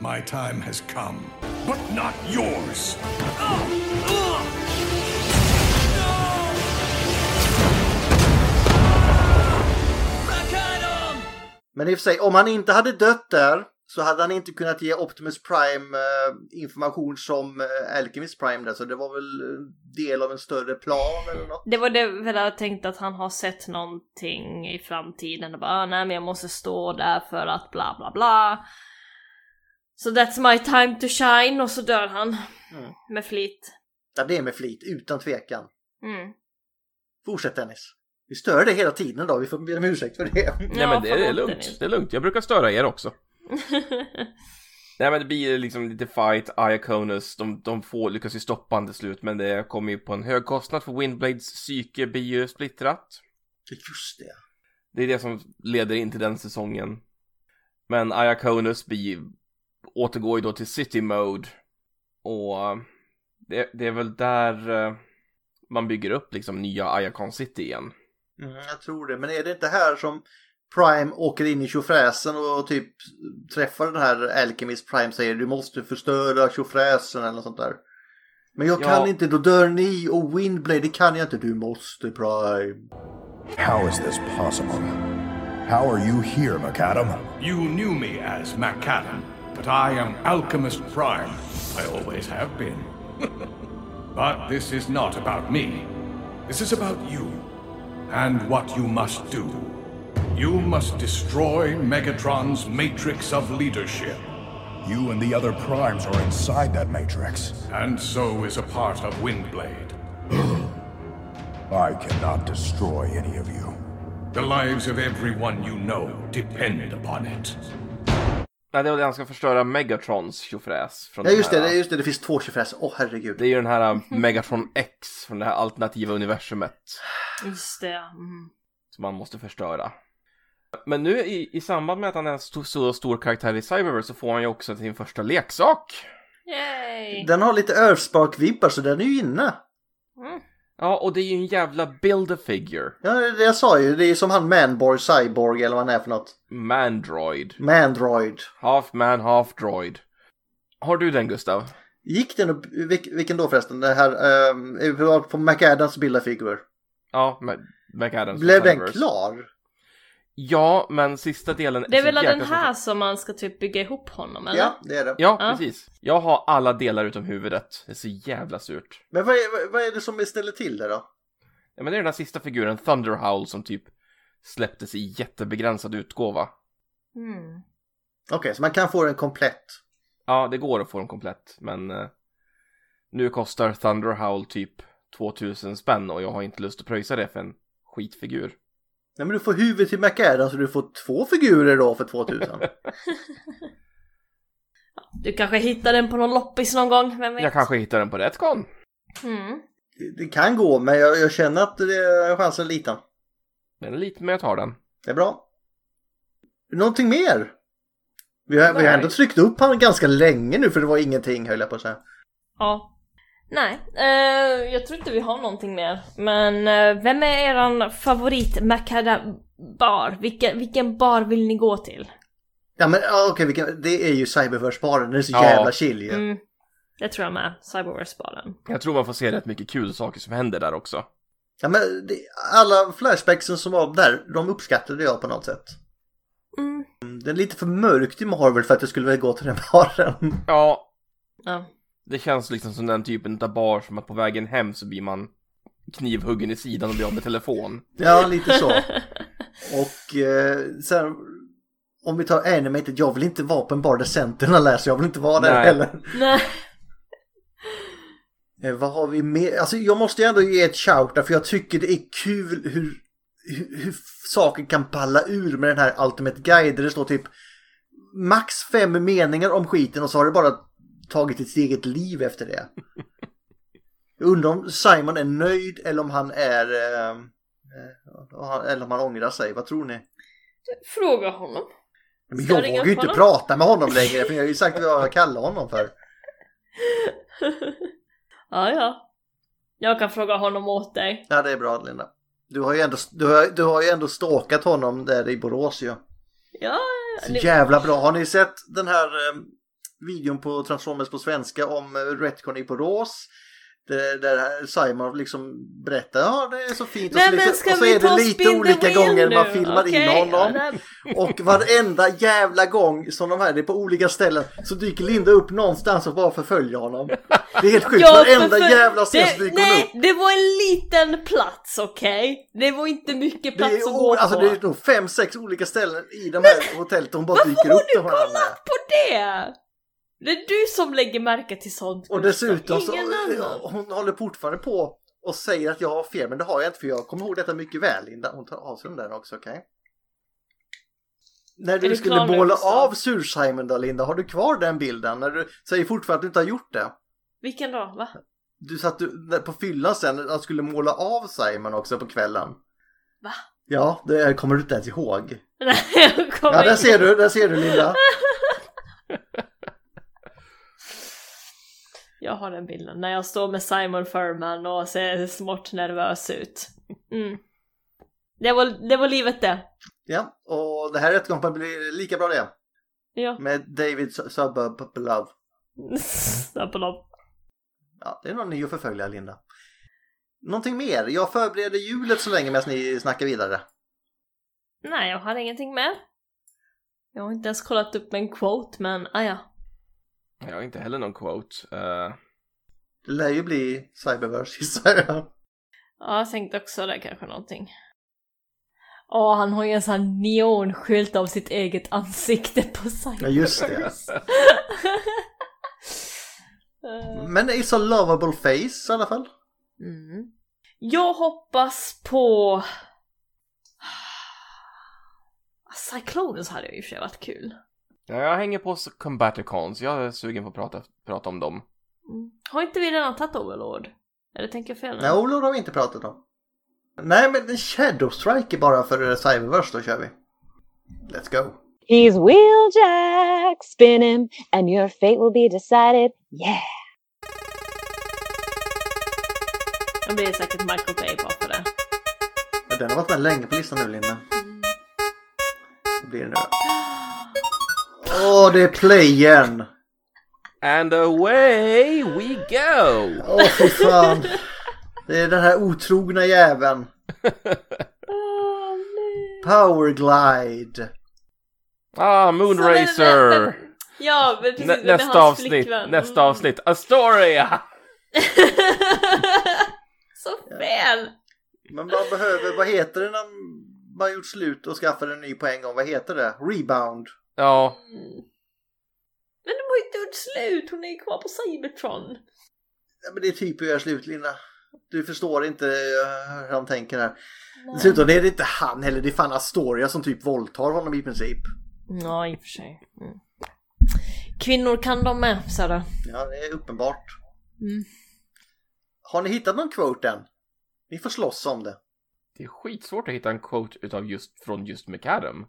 My time has come. But not yours. Men i och för sig, om han inte hade dött där så hade han inte kunnat ge Optimus Prime eh, information som eh, Alchemist Prime där. Så det var väl eh, del av en större plan eller något. Det var det väl jag tänkte att han har sett någonting i framtiden och bara "Ah, nej men jag måste stå där för att bla bla bla. Så that's my time to shine och så dör han. Mm. Med flit. Ja, det är med flit, utan tvekan. Mm. Fortsätt Dennis. Vi stör dig hela tiden då, vi får be om ursäkt för det. Nej men det, det är lugnt, det är lugnt. Jag brukar störa er också. Nej men det blir liksom lite fight, Iaconus, de, de får, lyckas ju stoppa han till slut men det kommer ju på en hög kostnad för Windblades psyke blir ju splittrat. Just det. Det är det som leder in till den säsongen. Men Iaconus blir, återgår ju då till City Mode. Och det, det är väl där eh, man bygger upp liksom nya Iacon City igen. Mm, jag tror det, men är det inte här som Prime åker in i tjofräsen och typ träffar den här Alchemist Prime säger du måste förstöra tjofräsen eller något sånt där. Men jag Ja. kan inte, då dör ni och Windblade, det kan jag inte. Du måste Prime. How is this possible? How are you here, McAdam? You knew me as McAdam, but I am Alchemist Prime. I always have been. but this is not about me. This is about you and what you must do. You must destroy Megatron's matrix of leadership. You and the other primes are inside that matrix. And so is a part of Windblade. I cannot destroy any of you. The lives of everyone you know depend upon it. Nej, det väl det han ska förstöra Megatrons tjofräs. Ja just det, här, just det, det finns två tjofräs. Åh herregud. Det är ju den här uh, Megatron X från det här alternativa universumet. Just det. Mm. Som man måste förstöra. Men nu i, i samband med att han är en stor, så stor karaktär i Cyberverse så får han ju också sin första leksak. Yay! Den har lite Earthspark-vibbar så den är ju inne. Mm. Ja, och det är ju en jävla build-a-figure. Ja, det jag sa ju. Det är som han Manborg, Cyborg eller vad han är för något. Mandroid. Mandroid. Half man, half droid. Har du den Gustav? Gick den upp, vilk, vilken då förresten? Det här um, på McAdams bildarfigur. Ja, McAdams. Blev den klar? Ja, men sista delen Det är väl den här som man ska typ bygga ihop honom eller? Ja, det är det. Ja, Ja. precis. Jag har alla delar utom huvudet. Det är så jävla surt. Men vad är, vad- är det som ställer till det då? Ja, men det är den här sista figuren, Thunderhowl, som typ släpptes i jättebegränsad utgåva. Mm. Okej, så man kan få den komplett. Ja, det går att få den komplett, men eh, nu kostar Thunderhowl typ 2000 spänn och jag har inte lust att pröjsa det för en skitfigur. Nej men du får huvudet till McAdams så du får två figurer då för 2000. Du kanske hittar den på någon loppis någon gång, vem vet? Jag kanske hittar den på Retcon. Mm. det, det kan gå men jag, jag känner att det är chansen liten. Den är lite men jag tar den. Det är bra. Någonting mer? Vi har, vi har ändå tryckt upp han ganska länge nu för det var ingenting höll jag på att säga. Ja. Nej, eh, jag tror inte vi har någonting mer. Men eh, vem är eran favorit Macadam bar? Vilken, vilken bar vill ni gå till? Ja men okej, vilken- det är ju Cyberverse-baren. Den är så Ja. jävla chill ju. Mm, det tror jag med. Cyberverse-baren. Jag tror man får se rätt mycket kul saker som händer där också. Ja, men det, alla flashbacksen som var där, de uppskattade jag på något sätt. Mm. Det är lite för mörkt i Marvel för att jag skulle vilja gå till den baren. Ja, Ja. Det känns liksom som den typen av bar som att på vägen hem så blir man knivhuggen i sidan och blir av med telefon. Ja, lite så. Och eh, sen om vi tar animated, jag vill inte vara på en bar där centerna läser, jag vill inte vara där Nej. heller. Nej. Eh, vad har vi mer? Alltså jag måste ju ändå ge ett shout där för jag tycker det är kul hur, hur, hur saker kan palla ur med den här Ultimate Guide där det står typ max fem meningar om skiten och så har det bara tagit ett eget liv efter det. Jag undrar om Simon är nöjd eller om han är eh, eh, eller om han ångrar sig. Vad tror ni? Fråga honom. Men jag vågar ju inte honom? prata med honom längre för jag har ju sagt vad jag kallar honom för. ja, ja. Jag kan fråga honom åt dig. Ja det är bra Linda. Du har ju ändå, du har, du har ju ändå stalkat honom där i Borås ju. Ja, Så ni- jävla bra. Har ni sett den här eh, videon på Transformers på svenska om eh, Retcon i Borås? Där Simon liksom berättar ja det är så fint och Nej, så, lite, och så är det lite olika gånger man nu? filmar Okej, in honom. ja, Och varenda jävla gång som de här, det är på olika ställen så dyker Linda upp någonstans och bara förföljer honom. Det är helt sjukt, Ja, varenda för- för- jävla scen så dyker hon Nej, upp. det var en liten plats, okej? Det var inte mycket plats att gå alltså, på. det är nog fem, sex olika ställen i de här hotellet och hon bara dyker upp där hon hamnar. på det! Det är du som lägger märke till sånt. Och dessutom så Ingen annan. hon håller fortfarande på och säger att jag har fel men det har jag inte för jag kommer ihåg detta mycket väl Linda. Hon tar av sig den där också okej? När Är du du skulle Gustav? av Sur-Simon då Linda, har du kvar den bilden? När du säger fortfarande att du inte har gjort det. Vilken då? Va? Du satt du, på fyllan sen när du skulle måla av Simon också på kvällen. Va? Ja, det kommer du inte ens ihåg. Nej, jag kommer Ja, där ser du, där ser du Linda. Jag har den bilden när jag står med Simon Furman och ser smått nervös ut. Mm. Det var, det var livet det. Ja, och det här rättegången blir lika bra det. Ja. Med David Subbelove. Snabbolopp. Ja, det är någon ny att förfölja Linda. Någonting mer? Jag förbereder hjulet så länge medan ni snackar vidare. Nej, jag har ingenting mer. Jag har inte ens kollat upp en quote, men ah, ja. Jag har inte heller någon quote. Eh, Det lär ju bli Cyberverse gissar jag. Ja, jag tänkte också det kanske någonting. Åh, han har ju en sån här neonskylt av sitt eget ansikte på Cyberverse. Ja, just det. Men it's a lovable face i alla fall. Mm. Jag hoppas på... Cyclonus hade ju i och för sig varit kul. Ja, jag hänger på Combaticons. Jag är sugen på att prata, prata om dem. Har inte vi redan tagit Overlord? Eller tänker jag fel nu? Nej, Overlord har vi inte pratat om. Nej, men Shadow Strike är bara för Cyberverse, då kör vi. Let's go. He's wheeljack spinning, and your fate will be decided. Yeah. Det blir säkert Michael Bay bara för det. Den har varit med länge på listan nu, Linda. Vad blir det nu då? Åh, det är playen! And away we go! Åh, fy fan. Det är den här otrogna jäveln. Powerglide. Ah, Moonracer! Ja, men precis. Nä, nästa hans avsnitt, flickvän. nästa avsnitt. Astoria! Så fel! Men man behöver, vad heter det när man gjort slut och skaffar en ny på en gång? Vad heter det? Rebound. Ja, Men de har ju inte gjort slut, hon är ju kvar på Cybertron. Ja, men det är typ hur jag slut, Linda. Du förstår inte eh, hur han tänker här. Dessutom det är det inte han heller, det är fan Astoria som typ våldtar honom i princip. Ja, i och för sig. Mm. Kvinnor kan de med, sa du. Ja, det är uppenbart. Mm. Har ni hittat någon quote än? Ni får slåss om det. det är skitsvårt att hitta en quote utav just, från just McAdam.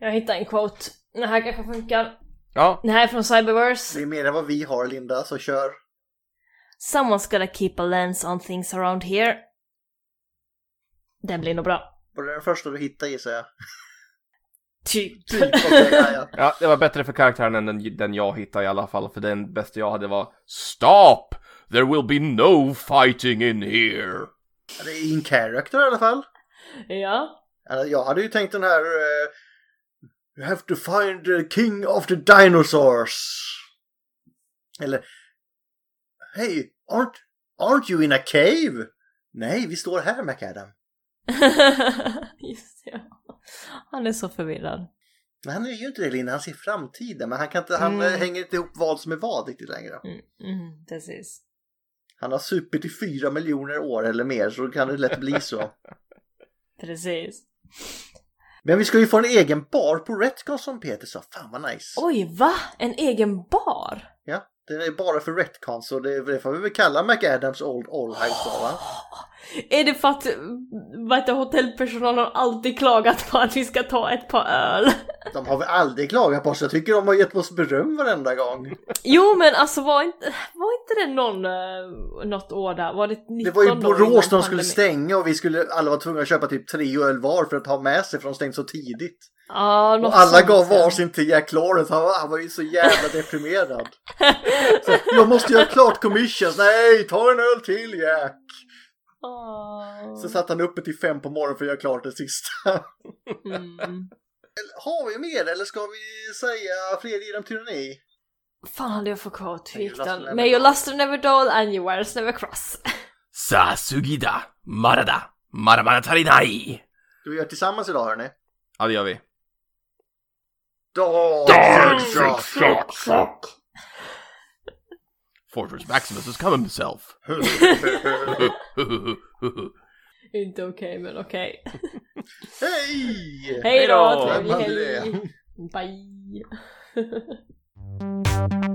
Jag hittade en quote. Den här kanske funkar. Ja, Den här är från Cyberverse. Det är mer än vad vi har, Linda, så kör. Someone's gotta keep a lens on things around here. Den blir nog bra. Var det den första du hittade gissar jag? Typ. Typ, okej, ja, ja. ja, det var bättre för karaktären än den, den jag hittade i alla fall. För den bästa jag hade var Stop! There will be no fighting in here! Ja, Det är in character i alla fall. Ja. Ja, Jag hade ju tänkt den här... eh, you have to find the king of the dinosaurs. Eller... Hey, aren't, aren't you in a cave? Nej, vi står här McAdam. Just det. Han är så förvirrad. Men han är ju inte det Linda, han ser framtiden. Men han, kan inte, han Mm. hänger inte ihop vad som är vad riktigt längre. Mm, mm, precis. Han har supit i fyra miljoner år eller mer så då kan det lätt bli så. Precis. Men vi ska ju få en egen bar på Retcon som Peter sa. Fan vad nice. Oj, va? En egen bar? Ja, det är bara för Retcon så det, det får vi väl kalla McAdams Old House då va? Är det för att vad heter, hotellpersonalen har alltid klagat på att vi ska ta ett par öl? De har väl aldrig klagat på oss. Jag tycker de har gett oss beröm varenda gång. Jo men alltså var inte, var inte det någon, uh, något år där? Var det 19 Det var ju Borås de skulle stänga och vi skulle alla var tvungna att köpa typ tre öl var för att ha med sig för de stängde så tidigt. Något Och alla gav varsin till Jack Lawrence. Han var, han var ju så jävla deprimerad. Så, jag måste göra klart commissions. Nej, ta en öl till Jack. Så satt han uppe till fem på morgonen för att göra klart det sista. Mm. Har vi mer eller ska vi säga fred genom tyranni? Fan hade jag luster den? never May your luster never dull and your wires never cross. Sasugida, Marada, Maramatarinai! Ska vi göra tillsammans idag hörni? Ja, det gör vi. Dag, Dag, suck, suck, suck. Fortress Maximus has come himself. Inte okej men okej. Hej! Hej då, Hej då. trevlig Vem hade helg! det? Bye!